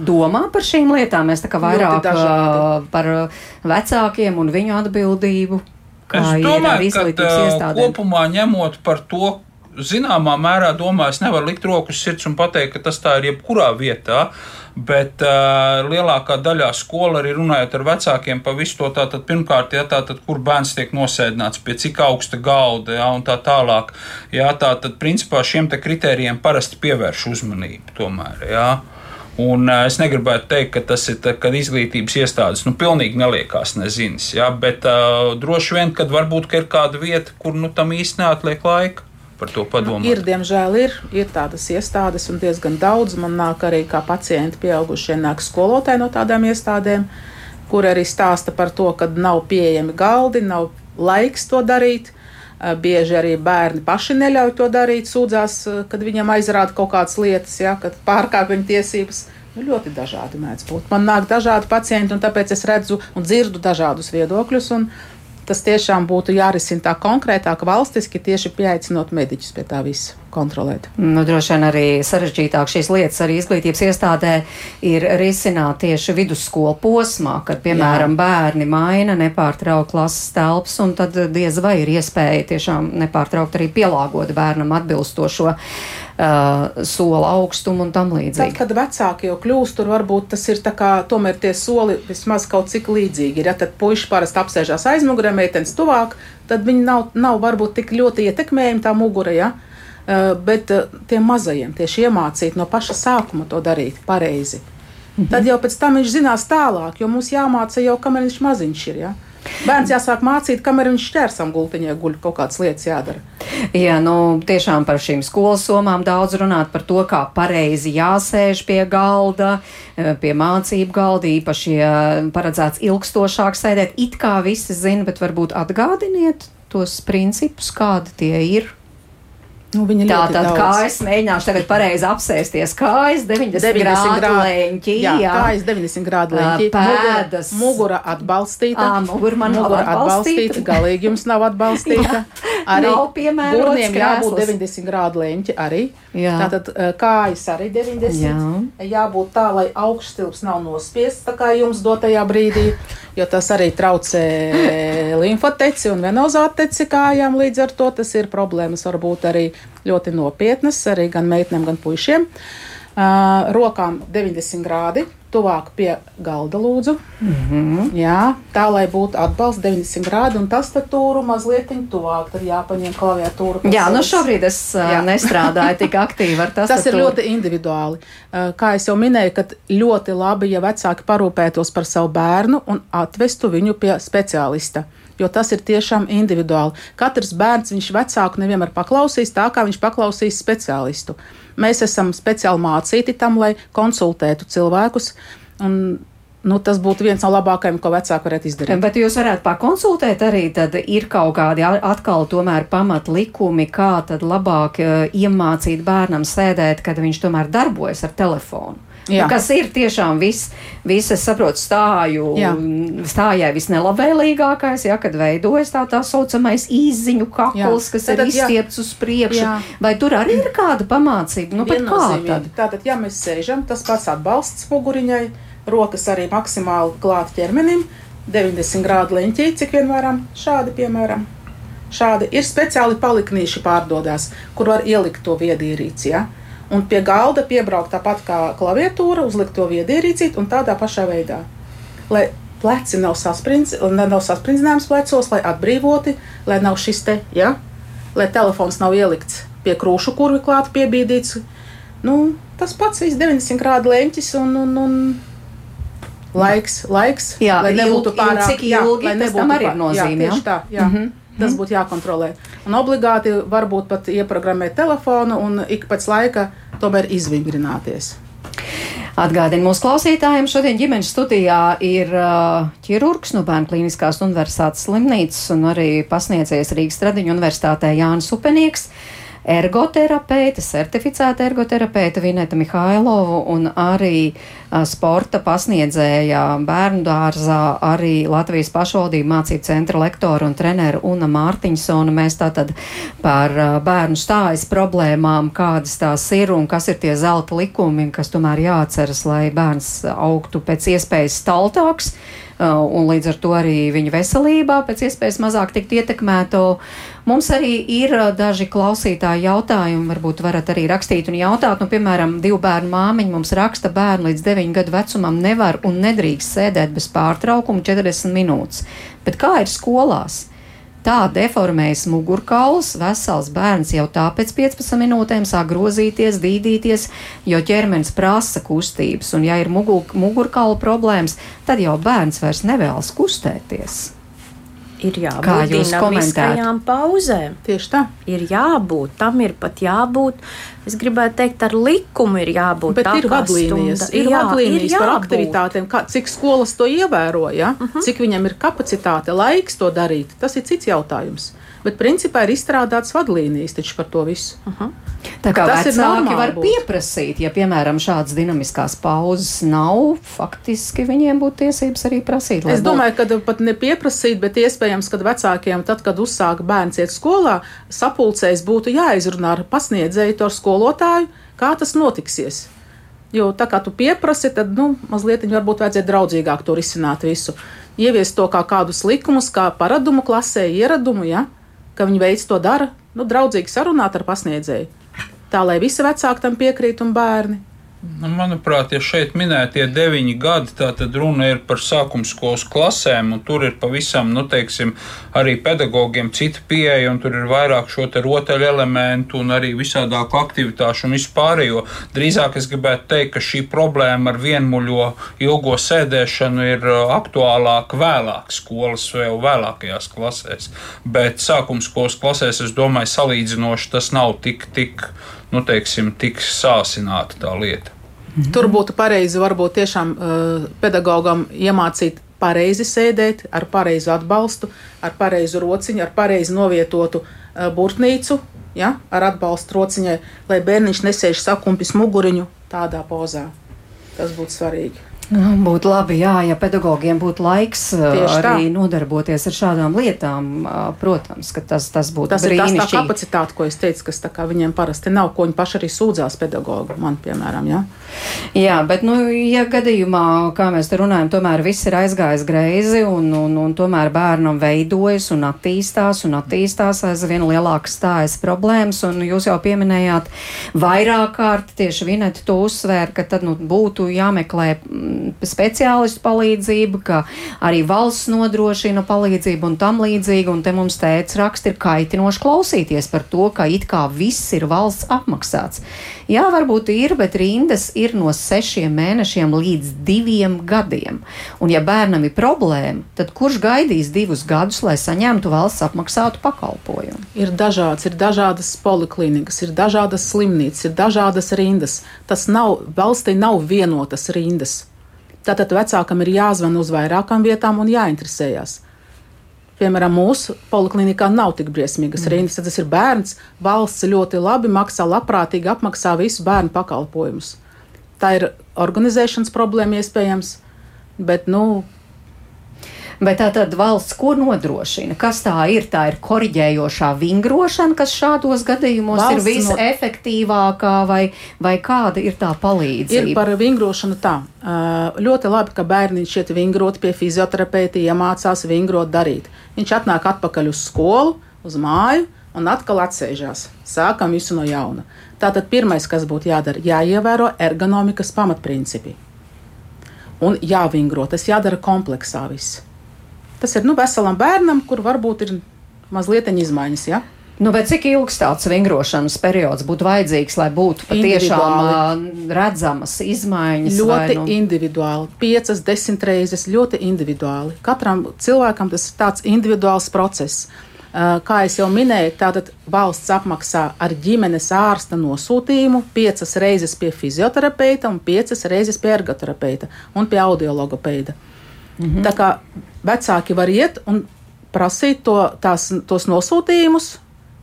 Domā par šīm lietām, mēs tā kā vairāk uh, par uh, vecākiem un viņu atbildību. Es domāju, ka iestādēm? kopumā ņemot par to, zināmā mērā, domāju, es nevaru likt roku uz sirds un pateikt, ka tas tā ir jebkurā vietā. Bet uh, lielākā daļā skola arī runājot ar vecākiem par visu to, tātad pirmkārt, ja tātad, kur bērns tiek nosēdināts, pie cik augsta galda, ja, un tā tālāk. Ja, tātad, principā, šiem te kritērijiem parasti pievērš uzmanību tomēr. Ja. Un uh, es negribētu teikt, ka tas ir tā, kad izglītības iestādes nu, pilnīgi neliekās nezinis. Ja, bet uh, droši vien, kad varbūt ka ir kāda vieta, kur nu, tam īsti neatliek laika padomāt. Ir, diemžēl, ir, ir tādas iestādes, un diezgan daudz man nāk arī kā pacienti, pieaugušie nāk skolotāji no tādām iestādēm, kur arī stāsta par to, ka nav pieejami galdi, nav laiks to darīt. Eh, Bieži arī bērni paši neļauj to darīt, sūdzās, eh, kad viņam aizrāda kaut kādas lietas, ja, kad pārkāpj viņa tiesības. Nu, ļoti dažādi mēdz būt. Man nāk dažādi pacienti, un tāpēc es redzu un dzirdu dažādus viedokļus. Tas tiešām būtu jārisina tā konkrētāk, valstiski, tieši pieaicinot mediķus pie tā visa kontrolēt. Nu, droši vien arī sarežģītāk šīs lietas arī izglītības iestādē ir risināt tieši vidusskolu posmā, kad, piemēram, Jā. bērni maina nepārtraukt klases telpas, un tad diez vai ir iespēja tiešām nepārtraukt arī pielāgot bērnam atbilstošo uh, sola augstumu un tam Tad, līdzīgi. kad vecāki jau kļūst, tur varbūt tas ir tā kā tomēr tie soli vismaz kaut cik līdzīgi. ir. Ja tad puiši parasti apsēžās aizmugurē, meitenes tuvāk, tad viņi nav, nav varbūt tik ļoti ietekmējami tā mugura. Ja? Uh, bet uh, tiem mazajiem tieši iemācīt no paša sākuma to darīt pareizi. Mhm. Tad jau pēc tam viņš zinās tālāk, jo mums jāmāca jau kamēr viņš maziņš ir. Ja? Bērns jāsāk mācīt, kamēr viņš šķērsam gultiņā guļ, kaut kādas lietas jādara. Jā, nu tiešām par šīm skolas somām daudz runāt par to, kā pareizi jāsēž pie galda, eh, pie mācību galda, īpaši, ja paredzēts ilgstošāk sēdēt. It kā visi zina, bet varbūt atgādiniet tos principus, kādi tie ir. Nu, viņa Tā tad daudz. kājas mēģināšu tagad pareizi apsēsties. Kājas 90, 90 grādu leņķī. Jā, kājas 90 grādu leņķī. Pēdas. Mugura, mugura atbalstīta. Ā, mugura man nav mugura atbalstīta. atbalstīta. Galīgi jums nav atbalstīta. Nav piemērots gurniem jābūt krēsls. 90 grādu leņķi arī. Jā. Tātad kājas arī 90. Jā. Jābūt tā, lai augšstilps nav nospiests tā kā jums dotajā brīdī, jo tas arī traucē limfoteci un venozāteci kājām. Līdz ar to tas ir problēmas varbūt arī ļoti nopietnas arī gan meitenēm, gan puišiem. Uh, rokām 90 grādi, tuvāk pie galda lūdzu. Mm -hmm. Jā, tā lai būtu atbalsts 90 grādi, un tas tūru mazliet tuvāk. Tad jāpaņem klaviatūra. Jā, nu šobrīd es Jā. Nestrādāju tik aktīvi ar tas. Tas ir ļoti individuāli. Kā jau minēju, kad ļoti labi, ja vecāki parūpētos par savu bērnu un atvestu viņu pie speciālista. Jo tas ir tiešām individuāli. Katrs bērns viņš vecāku nevienmēr paklausīs tā, kā viņš paklausīs speciālistu. Mēs esam speciāli mācīti tam, lai konsultētu cilvēkus. Un, nu, tas būtu viens no labākajiem, ko vecāki varētu izdarīt. Bet jūs varētu pakonsultēt arī, tad ir kaut kādi atkal tomēr pamat likumi, kā tad labāk eh, iemācīt bērnam sēdēt, kad viņš tomēr darbojas ar telefonu. Jā. Nu, kas ir tiešām viss, vis, es saprotu, stāju, Jā. stājai visnelabvēlīgākais, ja, kad veidojas tā tā saucamais īziņu kakls, Jā. kas Tātad, ir izstiepts uz priekšu. Jā. Vai tur arī ir kāda pamācība? Nu, bet kā Viennozīmīgi. tad? Tātad, ja mēs sēžam, tas pats atbalsts muguriņai, rokas arī maksimāli klāt ķermenim, 90 grādu leņķī, cik vien varam, šādi piemēram. Šādi ir speciāli paliknīši pārdodās, kur var ielikt to viedierīci. Ja? Un pie galda piebraukt tāpat kā klaviatūra, uzlikt to viedierīci un tādā pašā veidā. Lai pleci nav sasprindzināms plecos, lai atbrīvoti, lai nav šis te, ja? lai telefons nav ielikts pie krūšu kurvi klāt piebīdīts. Nu, tas pats viss 90 grādu leņķis un, un, un laiks, laiks jā, lai nebūtu ilgi, pārāk ilgi, jā, tas tam arī ir nozīme. Jā, tieši tā, jā. Mm -hmm. Tas būtu jākontrolē. Un obligāti varbūt pat ieprogrammēt telefonu un ik pēc laika tomēr izvingrināties. Atgādinu mūsu klausītājiem, šodien ģimenes studijā ir uh, ķirurgs no Bērnu Kliniskās universitātes slimnīcas un arī pasniedzējs Rīgas Tradiņu universitātē Jānis Upenieks ergoterapeite, certificēta ergoterapeite Vineta Mihailovu un arī sporta pasniedzēja bērnu dārzā, arī Latvijas pašvaldību mācību centra lektora un treneru Una Mārtiņsona. Mēs tātad par bērnu stājas problēmām, kādas tās ir un kas ir tie zelta likumi, kas tomēr jāatceras, lai bērns augtu pēc iespējas staltāks un līdz ar to arī viņa veselībā pēc iespējas mazāk tikt ietekmēto. Mums arī ir daži klausītāji jautājumi, varbūt varat arī rakstīt un jautāt. Nu, piemēram, divu bērnu māmiņa mums raksta, bērnu līdz 9 gadu vecumam nevar un nedrīkst sēdēt bez pārtraukuma 40 minūtes. Bet kā ir skolās? Tā deformējas mugurkauls, vesels bērns jau tāpēc 15 minūtēm sāk grozīties, dīdīties, jo ķermenis prasa kustības, un ja ir mugurkaula problēmas, tad jau bērns vairs nevēlas kustēties ir jābūt dinamiskajām pauzēm. Tieši tā. Ir jābūt, tam ir pat jābūt. Es gribētu teikt, ar likumu ir jābūt. Bet ir vadlīnijas, stunda. ir jā, vadlīnijas ir par aktivitātēm, kā, cik skolas to ievēro, ja? uh -huh. cik viņam ir kapacitāte, laiks to darīt. Tas ir cits jautājums. Bet principā ir izstrādāts vadlīnijas par to visu. -huh. Tā kā tas vecāki var būt. pieprasīt, ja, piemēram, šādas dinamiskās pauzes nav, faktiski viņiem būtu tiesības arī prasīt. Es domāju, ka pat ne pieprasīt, bet iespējams, ka vecākiem, tad, kad uzsāk bērns iet skolā, sapulcēs būtu jāizrunā ar pasniedzēju, ar skolotāju, kā tas notiksies. Jo tā kā tu pieprasi, tad nu, mazliet varbūt vajadzētu draudzīgāk to risināt visu. Ieviest to kā kādus likumus, kā paradumu klasē, ieradumu, ja? Ka viņi veids to dara, nu, draudzīgi sarunāt ar pasniedzēju tā lai visi vecāki tam piekrīt un bērni. Nu, manuprāt, ja šeit minētie deviņi gadi, tad runa ir par sākuma skolas klasēm, un tur ir pavisam, nu, teiksim, arī pedagogiem cita pieeja, un tur ir vairāk šo rotaļu elementu un arī visādāku aktivitāšu un vispārējo. Drīzāk es gribētu teikt, ka šī problēma ar vienmuļo ilgo sēdēšanu ir uh, aktuālāka vēlāk skolas vēl vēlākajās klasēs, bet sākuma skolas klasēs, es domāju, salīdzinoši tas nav tik, tik nu, teiksim, tiks sāsināta tā lieta. Mhm. Tur būtu pareizi varbūt tiešām uh, pedagogam iemācīt pareizi sēdēt, ar pareizu atbalstu, ar pareizu rociņu, ar pareizi novietotu uh, burtnīcu, ja, ar atbalstu rociņai, lai bērniņš nesēž sakumpis muguriņu tādā pozā. Tas būtu svarīgi. Nu, būtu labi, jā, ja pedagogiem būtu laiks Tieši arī tā. nodarboties ar šādām lietām. Protams, ka tas, tas būtu tas brīnišķīgi. Tas ir tā kapacitāte, ko es teicu, kas viņiem parasti nav, ko viņi paši arī sūdzās pedagogu, man piemēram. Jā, jā bet, nu, ja gadījumā, kā mēs te runājam, tomēr viss ir aizgājis greizi un, un, un tomēr bērnam veidojas un attīstās un attīstās aizvien lielākas stājas problēmas, un jūs jau pieminējāt vairāk kārt tieši Vineti to uzsvēr, ka tad, nu, būtu jāmeklē speciālistu palīdzību, ka arī valsts nodrošina palīdzību un tam līdzīgi. Un te mums teica raksti ir kaitinoši klausīties par to, ka it kā viss ir valsts apmaksāts. Jā, varbūt ir, bet rindas ir no sešiem mēnešiem līdz diviem gadiem. Un ja bērnam ir problēma, tad kurš gaidīs divus gadus, lai saņemtu valsts apmaksātu pakalpojumu? Ir dažāds, ir dažādas poliklīnikas, ir dažādas slimnīcas, ir dažādas rindas. Tas nav, valstī nav vienotas rindas. Tātad vecākam ir jāzvan uz vairākām vietām un jāinteresējas. Piemēram, mūsu poliklinikā nav tik briesmīgas mm. rindas. Tas ir bērns. Valsts ļoti labi maksā, labprātīgi apmaksā visu bērnu pakalpojumus. Tā ir organizēšanas problēma iespējams, bet, nu, Bet tā tad valsts ko nodrošina? Kas tā ir? Tā ir korģējošā vingrošana, kas šādos gadījumos valsts ir visefektīvākā, vai, vai kāda ir tā palīdzība? Ir par vingrošanu tā. Ļoti labi, ka bērniņš šeit vingrot pie fizioterapeita, iemācās vingrot darīt. Viņš atnāk atpakaļ uz skolu, uz māju un atkal atsēžās. Sākam visu no jauna. Tātad pirmais, kas būtu jādara, jāievēro ergonomikas pamatprincipi. Un jāvingro, tas jādara kompleksā viss. Tas ir nu, veselam bērnam, kur varbūt ir mazliet izmaiņas. Ja? Nu, cik ilgs tāds vingrošanas periods būtu vajadzīgs, lai būtu patiešām redzamas izmaiņas? Ļoti nu... individuāli. Piecas, desmit reizes ļoti individuāli. Katram cilvēkam tas ir tāds individuāls process. Kā jau minēju, tātad valsts apmaksā ar ģimenes ārsta nosūtījumu piecas reizes pie fizioterapeita un piecas reizes pie ergoterapeita un pie audiologopeida. Mhm. Tā kā vecāki var iet un prasīt to, tās, tos nosūtījumus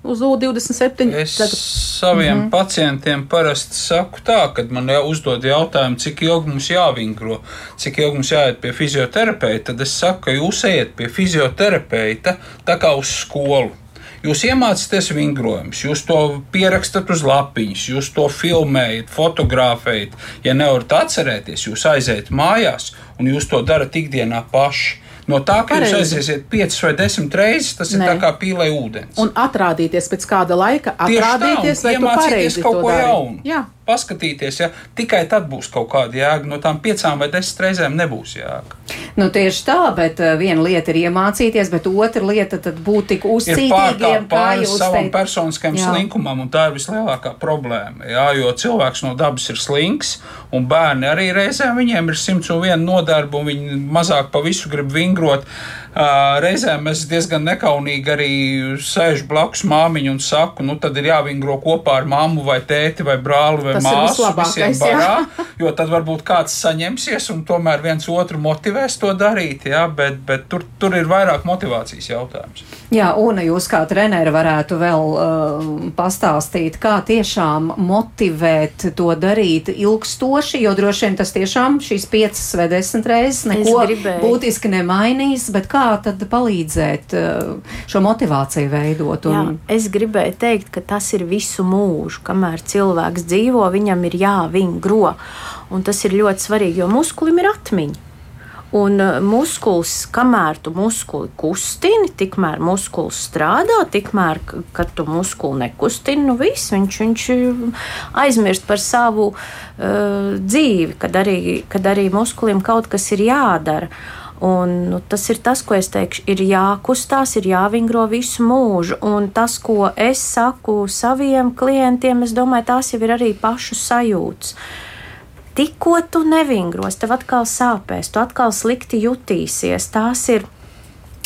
uz U27. Es tagad. saviem mm -hmm. pacientiem parasti saku tā, kad man uzdod jautājumu, cik ilgi mums jāvingro, cik ilgi mums jāiet pie fizioterapeita, tad es saku, ka jūs ejat pie fizioterapeita tā kā uz skolu. Jūs iemācāties vingrojumus, jūs to pierakstat uz lapiņas, jūs to filmējat, fotografējat. Ja nevarat atcerēties, jūs aiziet mājās un jūs to darat ikdienā paši. No tā, ka Pareizi. jūs aiziesiet piecas vai desmit reizes, tas Nē. ir tā kā pīlē ūdens. Un atrādīties pēc kāda laika, atrādīties, vai pareizi kaut ko jaunu. Jā paskatīties, ja tikai tad būs kaut kāda jēga. No tām piecām vai desmit reizēm nebūs jēga. Nu, tieši tā, bet uh, viena lieta ir iemācīties, bet otra lieta tad būt tik uzcītīgiem pāri savam teikt. personiskajam jā. slinkumam, un tā ir vislielākā problēma. Jā, jo cilvēks no dabas ir slinks, un bērni arī reizēm viņiem ir simts un viena nodarba, un viņi mazāk pa visu grib vingrot. Uh, Reizēm es diezgan nekaunīgi arī sēžu blakus māmiņu un saku, nu tad ir jāvingro kopā ar mammu vai tēti vai brāli vai Tas māsu visiem barā, jo tad varbūt kāds saņemsies un tomēr viens otru motivēs to darīt, jā, bet, bet tur, tur ir vairāk motivācijas jautājums. Jā, un jūs kā treneri varētu vēl uh, pastāstīt, kā tiešām motivēt to darīt ilgstoši, jo droši vien tas tiešām šīs piecas vai desmit reizes neko būtiski nemainīs, bet kā kā tad palīdzēt uh, šo motivāciju veidot? Un... Jā, es gribēju teikt, ka tas ir visu mūžu. Kamēr cilvēks dzīvo, viņam ir jāvingro. Un tas ir ļoti svarīgi, jo muskulim ir atmiņa. Un uh, muskulis, kamēr tu muskuli kustini, tikmēr muskulis strādā, tikmēr, kad tu muskuli nekustini, nu viss, viņš, viņš aizmirst par savu uh, dzīvi, kad arī, kad arī muskulim kaut kas ir jādara. Un, nu, tas ir tas, ko es teikšu, ir jākustās, ir jāvingro visu mūžu. Un tas, ko es saku saviem klientiem, es domāju, tās jau ir arī pašu sajūtas. Tikko tu nevingros, tev atkal sāpēs, tu atkal slikti jutīsies. Tās ir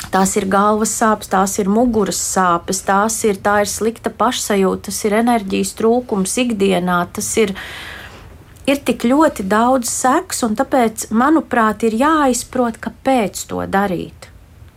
Tās ir galvas sāpes, tās ir muguras sāpes, tās ir, tā ir slikta pašsajūta, tas ir enerģijas trūkums ikdienā, tas ir ir tik ļoti daudz seks, un tāpēc, manuprāt, ir jāizprot, kāpēc to darīt.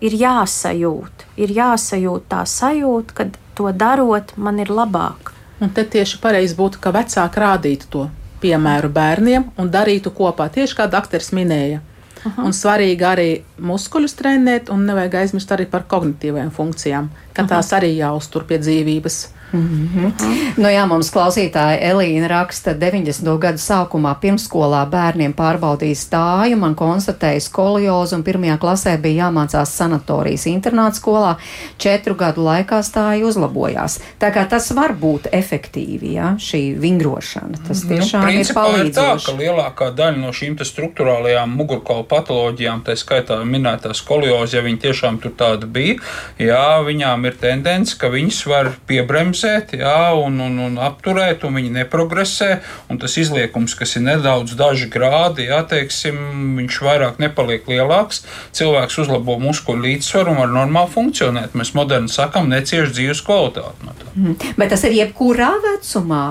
Ir jāsajūt, ir jāsajūt tā sajūta, ka to darot, man ir labāk. Un te tieši pareizi būtu, ka vecāki rādītu to piemēru bērniem un darītu kopā, tieši kā doktors minēja. Aha. Un svarīgi arī muskuļus trenēt, un nevajag aizmirst arī par kognitīvajām funkcijām, ka Aha. tās arī jāuztur pie dzīvības. Mm -hmm. nu, jā, mums klausītāja Elīna raksta, 90. gadu sākumā pirmsskolā bērniem pārbaudīja stāju, man konstatēja skoliozu un pirmajā klasē bija jāmācās sanatorijas internāta skolā. Četru gadu laikā stāja uzlabojās. Tā kā tas var būt efektīvi, jā, šī vingrošana. Tas nu, tiešām nu, ir palīdzoši. Tā, ka lielākā daļa no šīm struktūrālajām mugurkaula patoloģijām, tā skaitā minētā skolioza, ja viņi tiešām tur tāda bija, jā, viņām ir tendence, ka viņas var piebremzēt progresēt, jā, un, un, un apturēt, un viņi neprogresē. Un tas izliekums, kas ir nedaudz daži grādi, jā, teiksim, viņš vairāk nepaliek lielāks. Cilvēks uzlabo muskuļu līdzsvaru un var normāli funkcionēt. Mēs moderni sakām, necieš dzīves kvalitāti no tā. Mm. Bet tas ir jebkurā vecumā.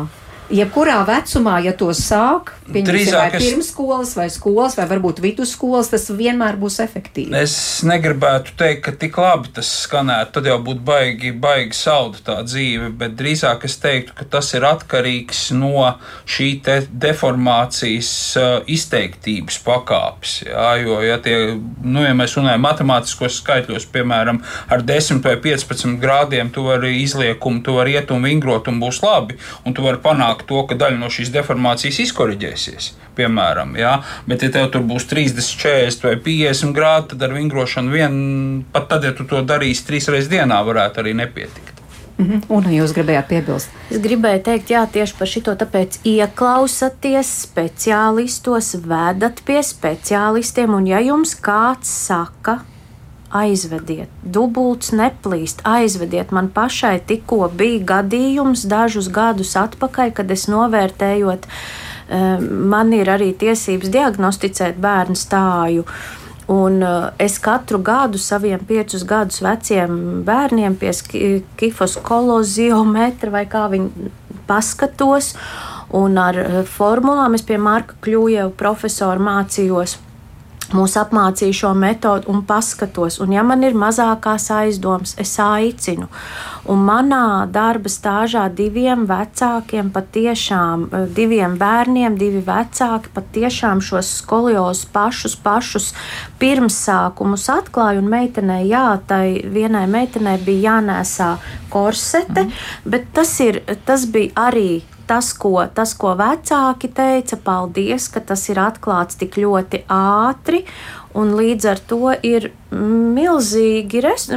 Jebkurā vecumā, ja to sāk, Drīzāk vai es- pirmsskolas, vai skolas, vai varbūt vidusskolas, tas vienmēr būs efektīvi. Es negribētu teikt, ka tik labi tas skanētu. Tad jau būtu baigi, baigi sauda tā dzīve, bet drīzāk es teiktu, ka tas ir atkarīgs no šī deformācijas uh, izteiktības pakāpes. Jā, jo, ja, tie, nu, ja mēs runājam matemātiskos skaitļos, piemēram, ar 10 vai 15 grādiem, tu vari izliekumu, tu vari iet un vingrot un būs labi, un tu vari panākt to, ka daļa no šīs deformācijas izkoriģēsies. Piemēram, jā, bet, ja tev tur būs 30, 40 vai 50 grādi, tad ar vingrošanu vien, pat tad, ja tu to darīsi trīs reizes dienā, varētu arī nepietikt. Mhm. Un jūs gribējāt piebilst? Es gribēju teikt, jā, tieši par šito, tāpēc ieklausieties speciālistos, vedat pie speciālistiem, un ja jums kāds saka, aizvediet, dubults neplīst, aizvediet. Man pašai tikko bija gadījums dažus gadus atpakaļ, kad es novērtējot, eh, man ir arī tiesības diagnosticēt bērnu stāju. Un uh, es katru gadu saviem piecus gadus veciem bērniem pie kifos koloziometra vai kā viņi paskatos. Un ar eh, formulām es pie Marka Kļūjeva profesora mācījos. Mūs apmācīja šo metodi un paskatos, un ja man ir mazākās aizdomas, es aicinu. Un manā darba stāžā diviem vecākiem, patiešām eh, diviem bērniem, divi vecāki patiešām šos skoliozus pašus, pašus pirmsākumus atklāja. Un meitenei, jā, tai vienai meitenei bija jānēsā korsete, mm. bet tas, ir, tas bija arī tas, ko, tas, ko vecāki teica, paldies, ka tas ir atklāts tik ļoti ātri. Un līdz ar to ir milzīgi, res,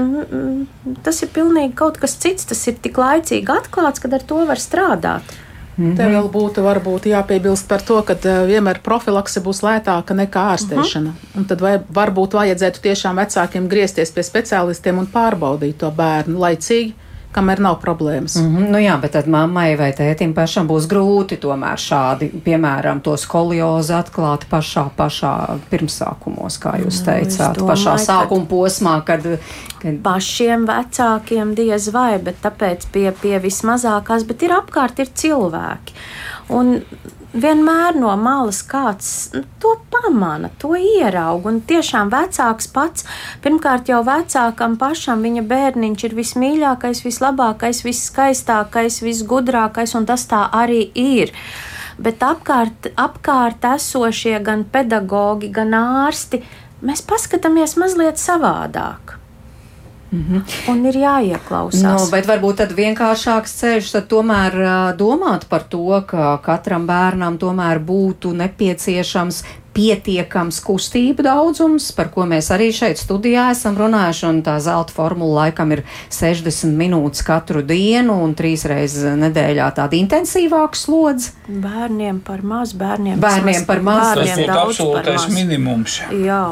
tas ir pilnīgi kaut kas cits. Tas ir tik laicīgi atklāts, ka ar to var strādāt. Te vēl būtu varbūt jāpiebilst par to, ka eh, vienmēr profilakse būs lētāka nekā ārstēšana. Un tad vai, varbūt vajadzētu tiešām vecākiem griezties pie speciālistiem un pārbaudīt to bērnu laicīgi, kamēr nav problēmas. Mm. Mhm, Nu jā, bet tad mammai vai tētim pašam būs grūti tomēr šādi, piemēram, to skoliozi atklāt pašā, pašā pirmsākumos, kā jūs Nu, teicāt, domāju, pašā sākuma posmā, kad, kad Pašiem vecākiem diez vai, bet tāpēc pie, pie vismazākās, bet ir apkārt ir cilvēki. Un vienmēr no malas kāds nu, to pamana, to ieraug. Un tiešām vecāks pats, pirmkārt jau vecākam pašam, viņa bērniņš ir vismīļākais, vislabākais, visskaistākais, visgudrākais, un tas tā arī ir. Bet apkārt, apkārt esošie gan pedagogi, gan ārsti, mēs paskatāmies mazliet savādāk. Un ir jāieklausās. Nu, bet varbūt tad vienkāršāks ceļš, tad tomēr domāt par to, ka katram bērnam tomēr būtu nepieciešams pietiekams kustību daudzums, par ko mēs arī šeit studijā esam runājuši, un tā zelta formula laikam ir 60 minūtes katru dienu un trīs reizes nedēļā tāda intensīvāka slodze. Bērniem par maz, bērniem, Bērniem par maz. Tas bērniem daudz par absolūtais minimums. Jā,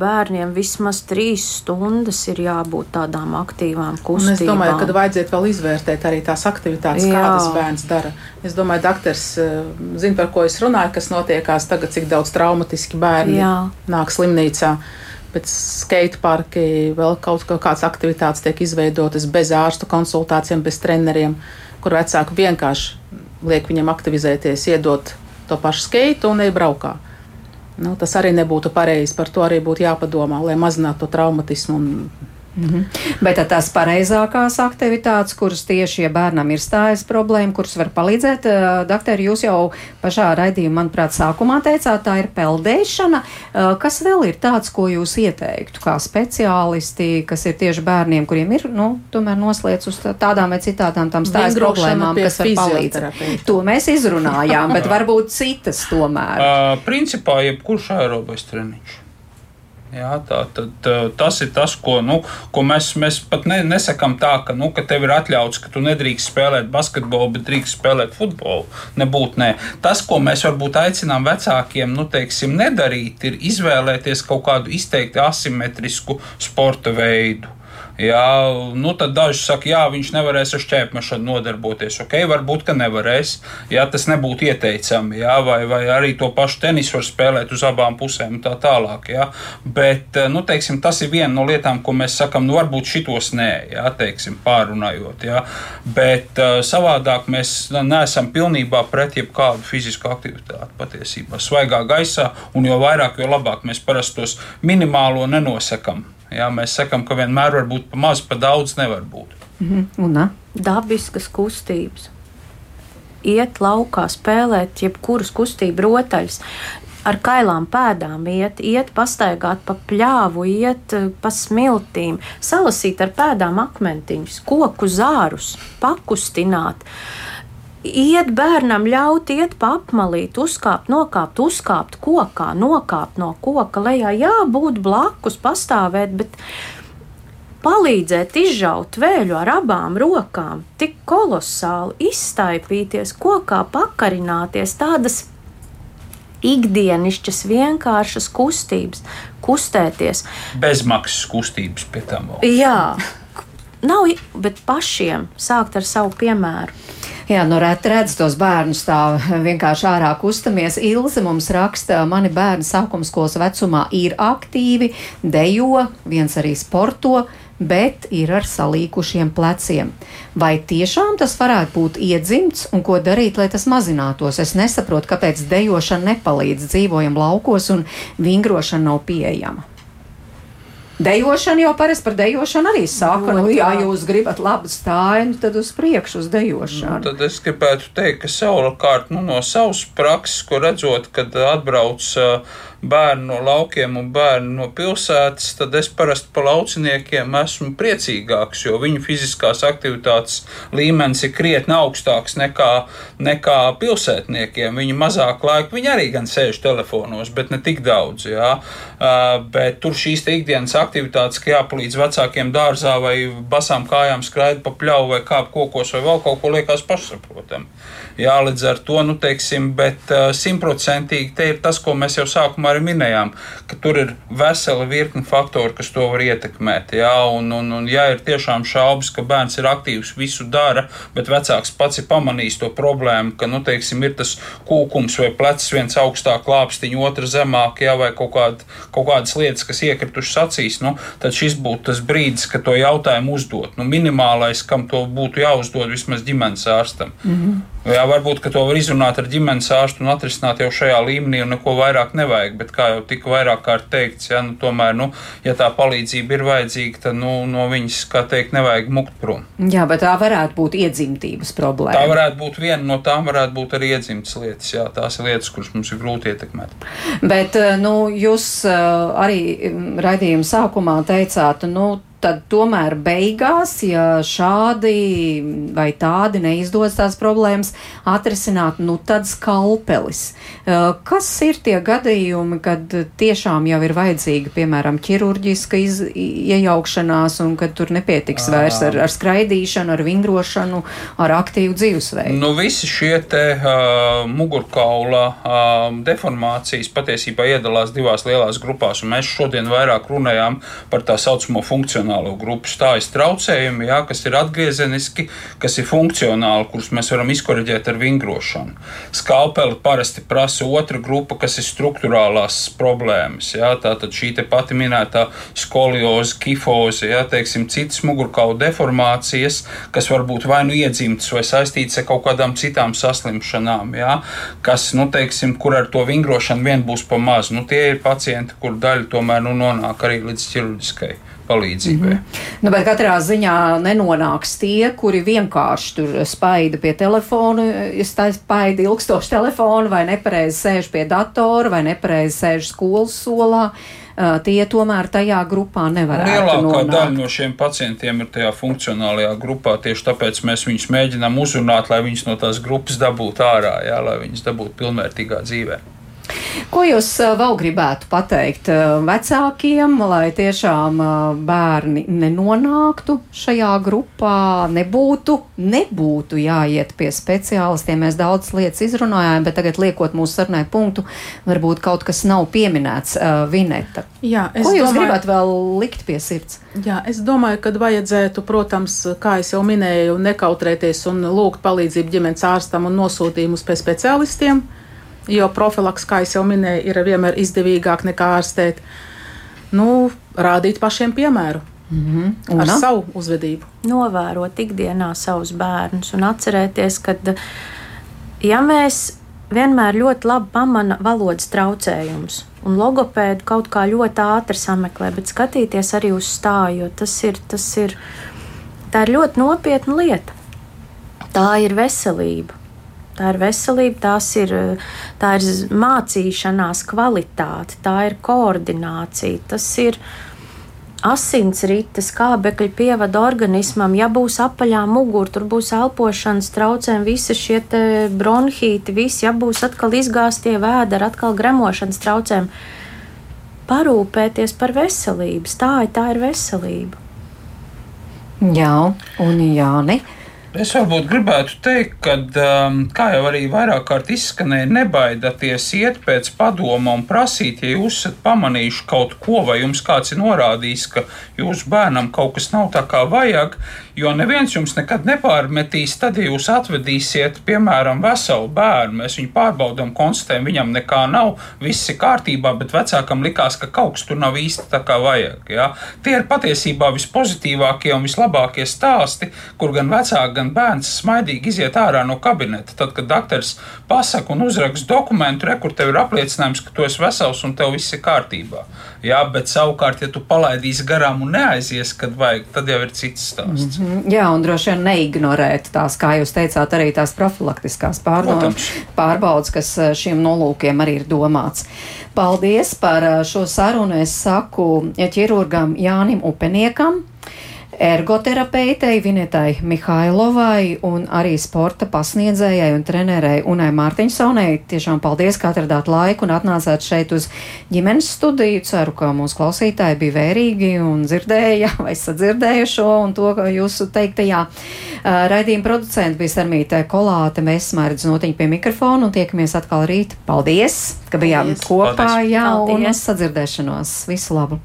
bērniem vismaz trīs stundas ir jābūt tādām aktīvām Un kustībām. es domāju, ka vajadzētu vēl izvērtēt arī tās aktivitātes, Jā. kādas bērns dara. Es domāju, doktors eh, zina, par ko es runāju, kas notiekās tagad, cik daudz traumatiski bērni Jā. nāk slimnīcā. Pēc skate parka vēl kaut kā- kādas aktivitātes tiek izveidotas bez ārstu konsultācijām, bez treneriem, kur vecāki vienkārši liek viņam aktivizēties, iedot to pašu skate un ej braukā. Nu, tas arī nebūtu pareizi. Par to arī būtu jāpadomā, lai mazinātu to traumatismu un Bet tad tās pareizākās aktivitātes, kuras tieši, ja bērnam ir stājas problēma, kuras var palīdzēt, uh, doktori, jūs jau pašā raidījumā, manuprāt, sākumā teicāt, tā ir peldēšana. Uh, kas vēl ir tāds, ko jūs ieteiktu, kā speciālisti, kas ir tieši bērniem, kuriem ir, nu, tomēr noslēdz uz tā- tādām vai citādām tam stājas problēmām, kas var palīdzēt? To mēs izrunājām, bet varbūt citas tomēr. Uh, principā, jebkurš aerobais treniņš. Jā, tā, tad, tas ir tas, ko, nu, ko mēs, mēs pat ne, nesakām tā, ka, nu, ka tev ir atļauts, ka tu nedrīkst spēlēt basketbolu, bet drīkst spēlēt futbolu. Nebūtu nē. Tas, ko mēs varbūt aicinām vecākiem nu, teiksim, nedarīt, ir izvēlēties kaut kādu izteikti asimetrisku sporta veidu. Jā, nu tad daži saka, jā, viņš nevarēs ar šķērsmešanu nodarboties. Ok, varbūt, ka nevarēs. Jā, tas nebūtu ieteicami. Jā, vai, vai arī to pašu tenisu var spēlēt uz abām pusēm un tā tālāk. Jā. Bet nu, teiksim, tas ir viena no lietām, ko mēs sakām, nu varbūt šitos nē, jā, teiksim, pārunājot. Jā. Bet uh, savādāk mēs neesam pilnībā pret jebkādu fizisku aktivitāti patiesībā. Svaigā gaisā un jo vairāk, jo labāk mēs parasti tos minimālo nenosakām. Jā, mēs sakām, ka vienmēr var būt pa maz, pa daudz nevar būt. Mm -hmm. Dabiskas kustības. Iet laukā, spēlēt, jebkuras kustību rotaļas. Ar kailām pēdām iet, iet pastaigāt pa pļāvu, iet eh, pa smiltīm, salasīt ar pēdām akmentiņus, koku zārus, pakustināt. Iet bērnam ļaut, iet pa apmalīt, uzkāpt, nokāpt, uzkāpt kokā, nokāpt no koka lejā, jābūt blakus, pastāvēt, bet palīdzēt izžaut vēļu ar abām rokām, tik kolosāli izstaipīties kokā, pakarināties tādas ikdienišķas, vienkāršas kustības, kustēties. Bezmaksas kustības pie tam. Jā, nav, bet pašiem sākt ar savu piemēru. Jā, nu reti redz tos bērnus tā vienkārši ārā kustamies. Ilze mums raksta, mani bērni sākumskolas vecumā ir aktīvi, dejo, viens arī sporto, bet ir ar salīkušiem pleciem. Vai tiešām tas varētu būt iedzimts un ko darīt, lai tas mazinātos? Es nesaprotu, kāpēc dejošana nepalīdz. Dzīvojam laukos un vingrošana nav pieejama. Dejošana jau parasti par dejošanu arī saka, nu, ja jūs gribat labu stāju, tad uz priekšu uz dejošanu. Nu, tad es gribētu teikt, ka savukārt nu, no savas prakses, ko redzot, kad atbrauc uh, bērni no laukiem un bērni no pilsētas, tad es parasti pa lauciniekiem esmu priecīgāks, jo viņu fiziskās aktivitātes līmenis ir krietni augstāks nekā, nekā pilsētniekiem. Viņi mazāk laika, viņi arī gan sēž telefonos, bet ne tik daudz. Jā. Uh, bet tur šīs ikdienas aktivitātes, ka jāpalīdz vecākiem dārzā vai basām kājām skraidīt pa pļauju vai kāp kokos vai vēl kaut ko liekas pašsaprotami. Jā, līdz ar to, nu, teiksim, bet simtprocentīgi te ir tas, ko mēs jau sākumā arī minējām, ka tur ir vesela virkni faktoru, kas to var ietekmēt. Jā, un, un, un ja ir tiešām šaubas, ka bērns ir aktīvs, visu dara, bet vecāks pats ir pamanījis to problēmu, ka, nu, teiksim, ir tas kūkums vai plecs viens augstāk klāpstiņa, otrs zemāk, jā, vai kaut, kād, kaut kādas lietas, kas iekritušas acīs, nu, tad šis būtu tas brīdis, kad to jautājumu uzdot. Nu, minimālais, kam to būtu jāuzdod vismaz ģimenes ārstam. Mm -hmm. Jā, varbūt to var izrunāt ar ģimenes ārstu un atrisināt jau šajā līmenī, un neko vairāk nevajag. Bet, kā jau tika vairāk kārt teikts, ja, nu, tomēr, nu, ja tā palīdzība ir vajadzīga, tad nu, no viņas, kā teikt, nevajag mukt prom. Jā, bet tā varētu būt iedzimtības problēma. Tā varētu būt viena no tām, varētu būt arī iedzimtas lietas. Jā, tās ir lietas, kuras mums ir grūti ietekmēt. Bet eh, nu, jūs eh, arī mm, raidījuma sākumā teicāt, nu, tad tomēr beigās, ja šādi vai tādi neizdodas tās problēmas atrisināt, nu tad skalpelis. Kas ir tie gadījumi, kad tiešām jau ir vajadzīga, piemēram, ķirurģiska iz, iejaukšanās un kad tur nepietiks vairs ar, ar skraidīšanu, ar vingrošanu, ar aktīvu dzīvesveidu? Nu, visi šie te uh, mugurkaula uh, deformācijas patiesībā iedalās divās lielās grupās, un mēs šodien vairāk runājām par tā saucamo funkcionālu funkcionālo grupu stājas traucējumi, jā, kas ir atgriezeniski, kas ir funkcionāli, kurus mēs varam izkoreģēt ar vingrošanu. Skalpeli parasti prasa otra grupa, kas ir struktūrālās problēmas. Jā, tātad šī pati minētā skolioze, kifoze, jā, teiksim, citas mugurkaula deformācijas, kas var būt vai nu iedzimtas vai saistītas ar kaut kādām citām saslimšanām, jā, kas, nu, teiksim, kur ar to vingrošanu vien būs pa maz. Nu, tie ir pacienti, kur daļa tomēr nu, nonāk arī līdz ķirurģiskai palīdzībai. Mm -hmm. nu, bet katrā ziņā nenonāks tie, kuri vienkārši tur spaida pie telefona, spaida ilgstoši telefonu, vai nepareizi sēž pie datora, vai nepareizi sēž skolas solā. Uh, tie tomēr tajā grupā nevar būt. Lielākā nonākt. daļa no šiem pacientiem ir tajā funkcionālajā grupā. Tieši tāpēc mēs viņus mēģinām uzrunāt, lai viņus no tās grupas dabūtu ārā, jā, lai viņus dabūtu pilnvērtīgā dzīvē. Ko jūs uh, vēl gribētu pateikt uh, vecākiem, lai tiešām uh, bērni nenonāktu šajā grupā, nebūtu, nebūtu jāiet pie speciālistiem? Mēs daudz lietas izrunājām, bet tagad liekot mūsu sarunai punktu, varbūt kaut kas nav pieminēts Vineta. Jā, Ko jūs domāju, gribētu vēl likt pie sirds? Jā, es domāju, ka vajadzētu, protams, kā jau minēju, nekautrēties un lūgt palīdzību ģimenes ārstam un nosūtījumus pie speciālistiem. Uh, jo profilaks, kā jau minēju, ir vienmēr izdevīgāk nekā ārstēt. Nu, rādīt pašiem piemēru. Mm -hmm. Ar Una? savu uzvedību. Novērot ikdienā savus bērnus un atcerēties, ka, ja mēs vienmēr ļoti labi pamana valodas traucējumus, un logopēdu kaut kā ļoti ātri sameklē, bet skatīties arī uz stāju, jo tas ir, tas ir, tā ir ļoti nopietna lieta. Tā ir veselība. Tā ir veselība, ir, tā ir mācīšanās kvalitāte, tā ir koordinācija, tas ir asinsrites, kābekļa pievada organismam. Ja būs apaļā mugura, tur būs elpošanas traucējumi, visi šie bronhīti, visi, ja būs atkal izgāztie vēderi, atkal gremošanas traucējumi. Parūpēties par veselību, tā tā ir veselība. Jā, un Jāni. Es varbūt gribētu teikt, ka, um, kā jau arī vairāk kārt izskanēja, nebaidieties iet pēc padoma un prasīt, ja jūs esat pamanījuši kaut ko, vai jums kāds ir norādījis, ka jūsu bērnam kaut kas nav tā kā vajag. Jo neviens jums nekad nepārmetīs, tad, ja jūs atvedīsiet, piemēram, veselu bērnu, mēs viņu pārbaudām, konstatējam, viņam nekā nav, viss ir kārtībā, bet vecākam likās, ka kaut kas tur nav īsti tā kā vajag. Ja? Tie ir patiesībā vispozitīvākie un vislabākie stāsti, kur gan vecāki, gan bērns smaidīgi iziet ārā no kabineta. Tad, kad doktors pasaka un uzraksta dokumentu, re, kur tev ir apliecinājums, ka tu esi vesels un tev viss ir kārtībā. Jā, bet savukārt, ja tu palaidīsi garām un neaizies, kad vajag, tad jau ir cits stāsts. Mm -hmm. Jā, un droši vien neignorēt tās, kā jūs teicāt, arī tās profilaktiskās pārbaudas, pārbaudas kas eh, šiem nolūkiem arī ir domāts. Paldies par eh, šo sarunu. Es saku ķirurgam Jānim Upeniekam ergoterapeitei Vinetai Mihailovai un arī sporta pasniedzējai un trenerei Unai Mārtiņsonai. Tiešām paldies, ka atradāt laiku un atnācāt šeit uz ģimenes studiju. Ceru, ka mūsu klausītāji bija vērīgi un dzirdēja vai sadzirdēja šo un to, ka jūsu teiktajā raidījuma producenta bija Sarmītē Kolāte. Mēs smērdz notiņu pie mikrofonu un tiekamies atkal rīt. Paldies, ka bijām paldies. kopā, jā, paldies. un uz sadzirdēšanos. Visu labu!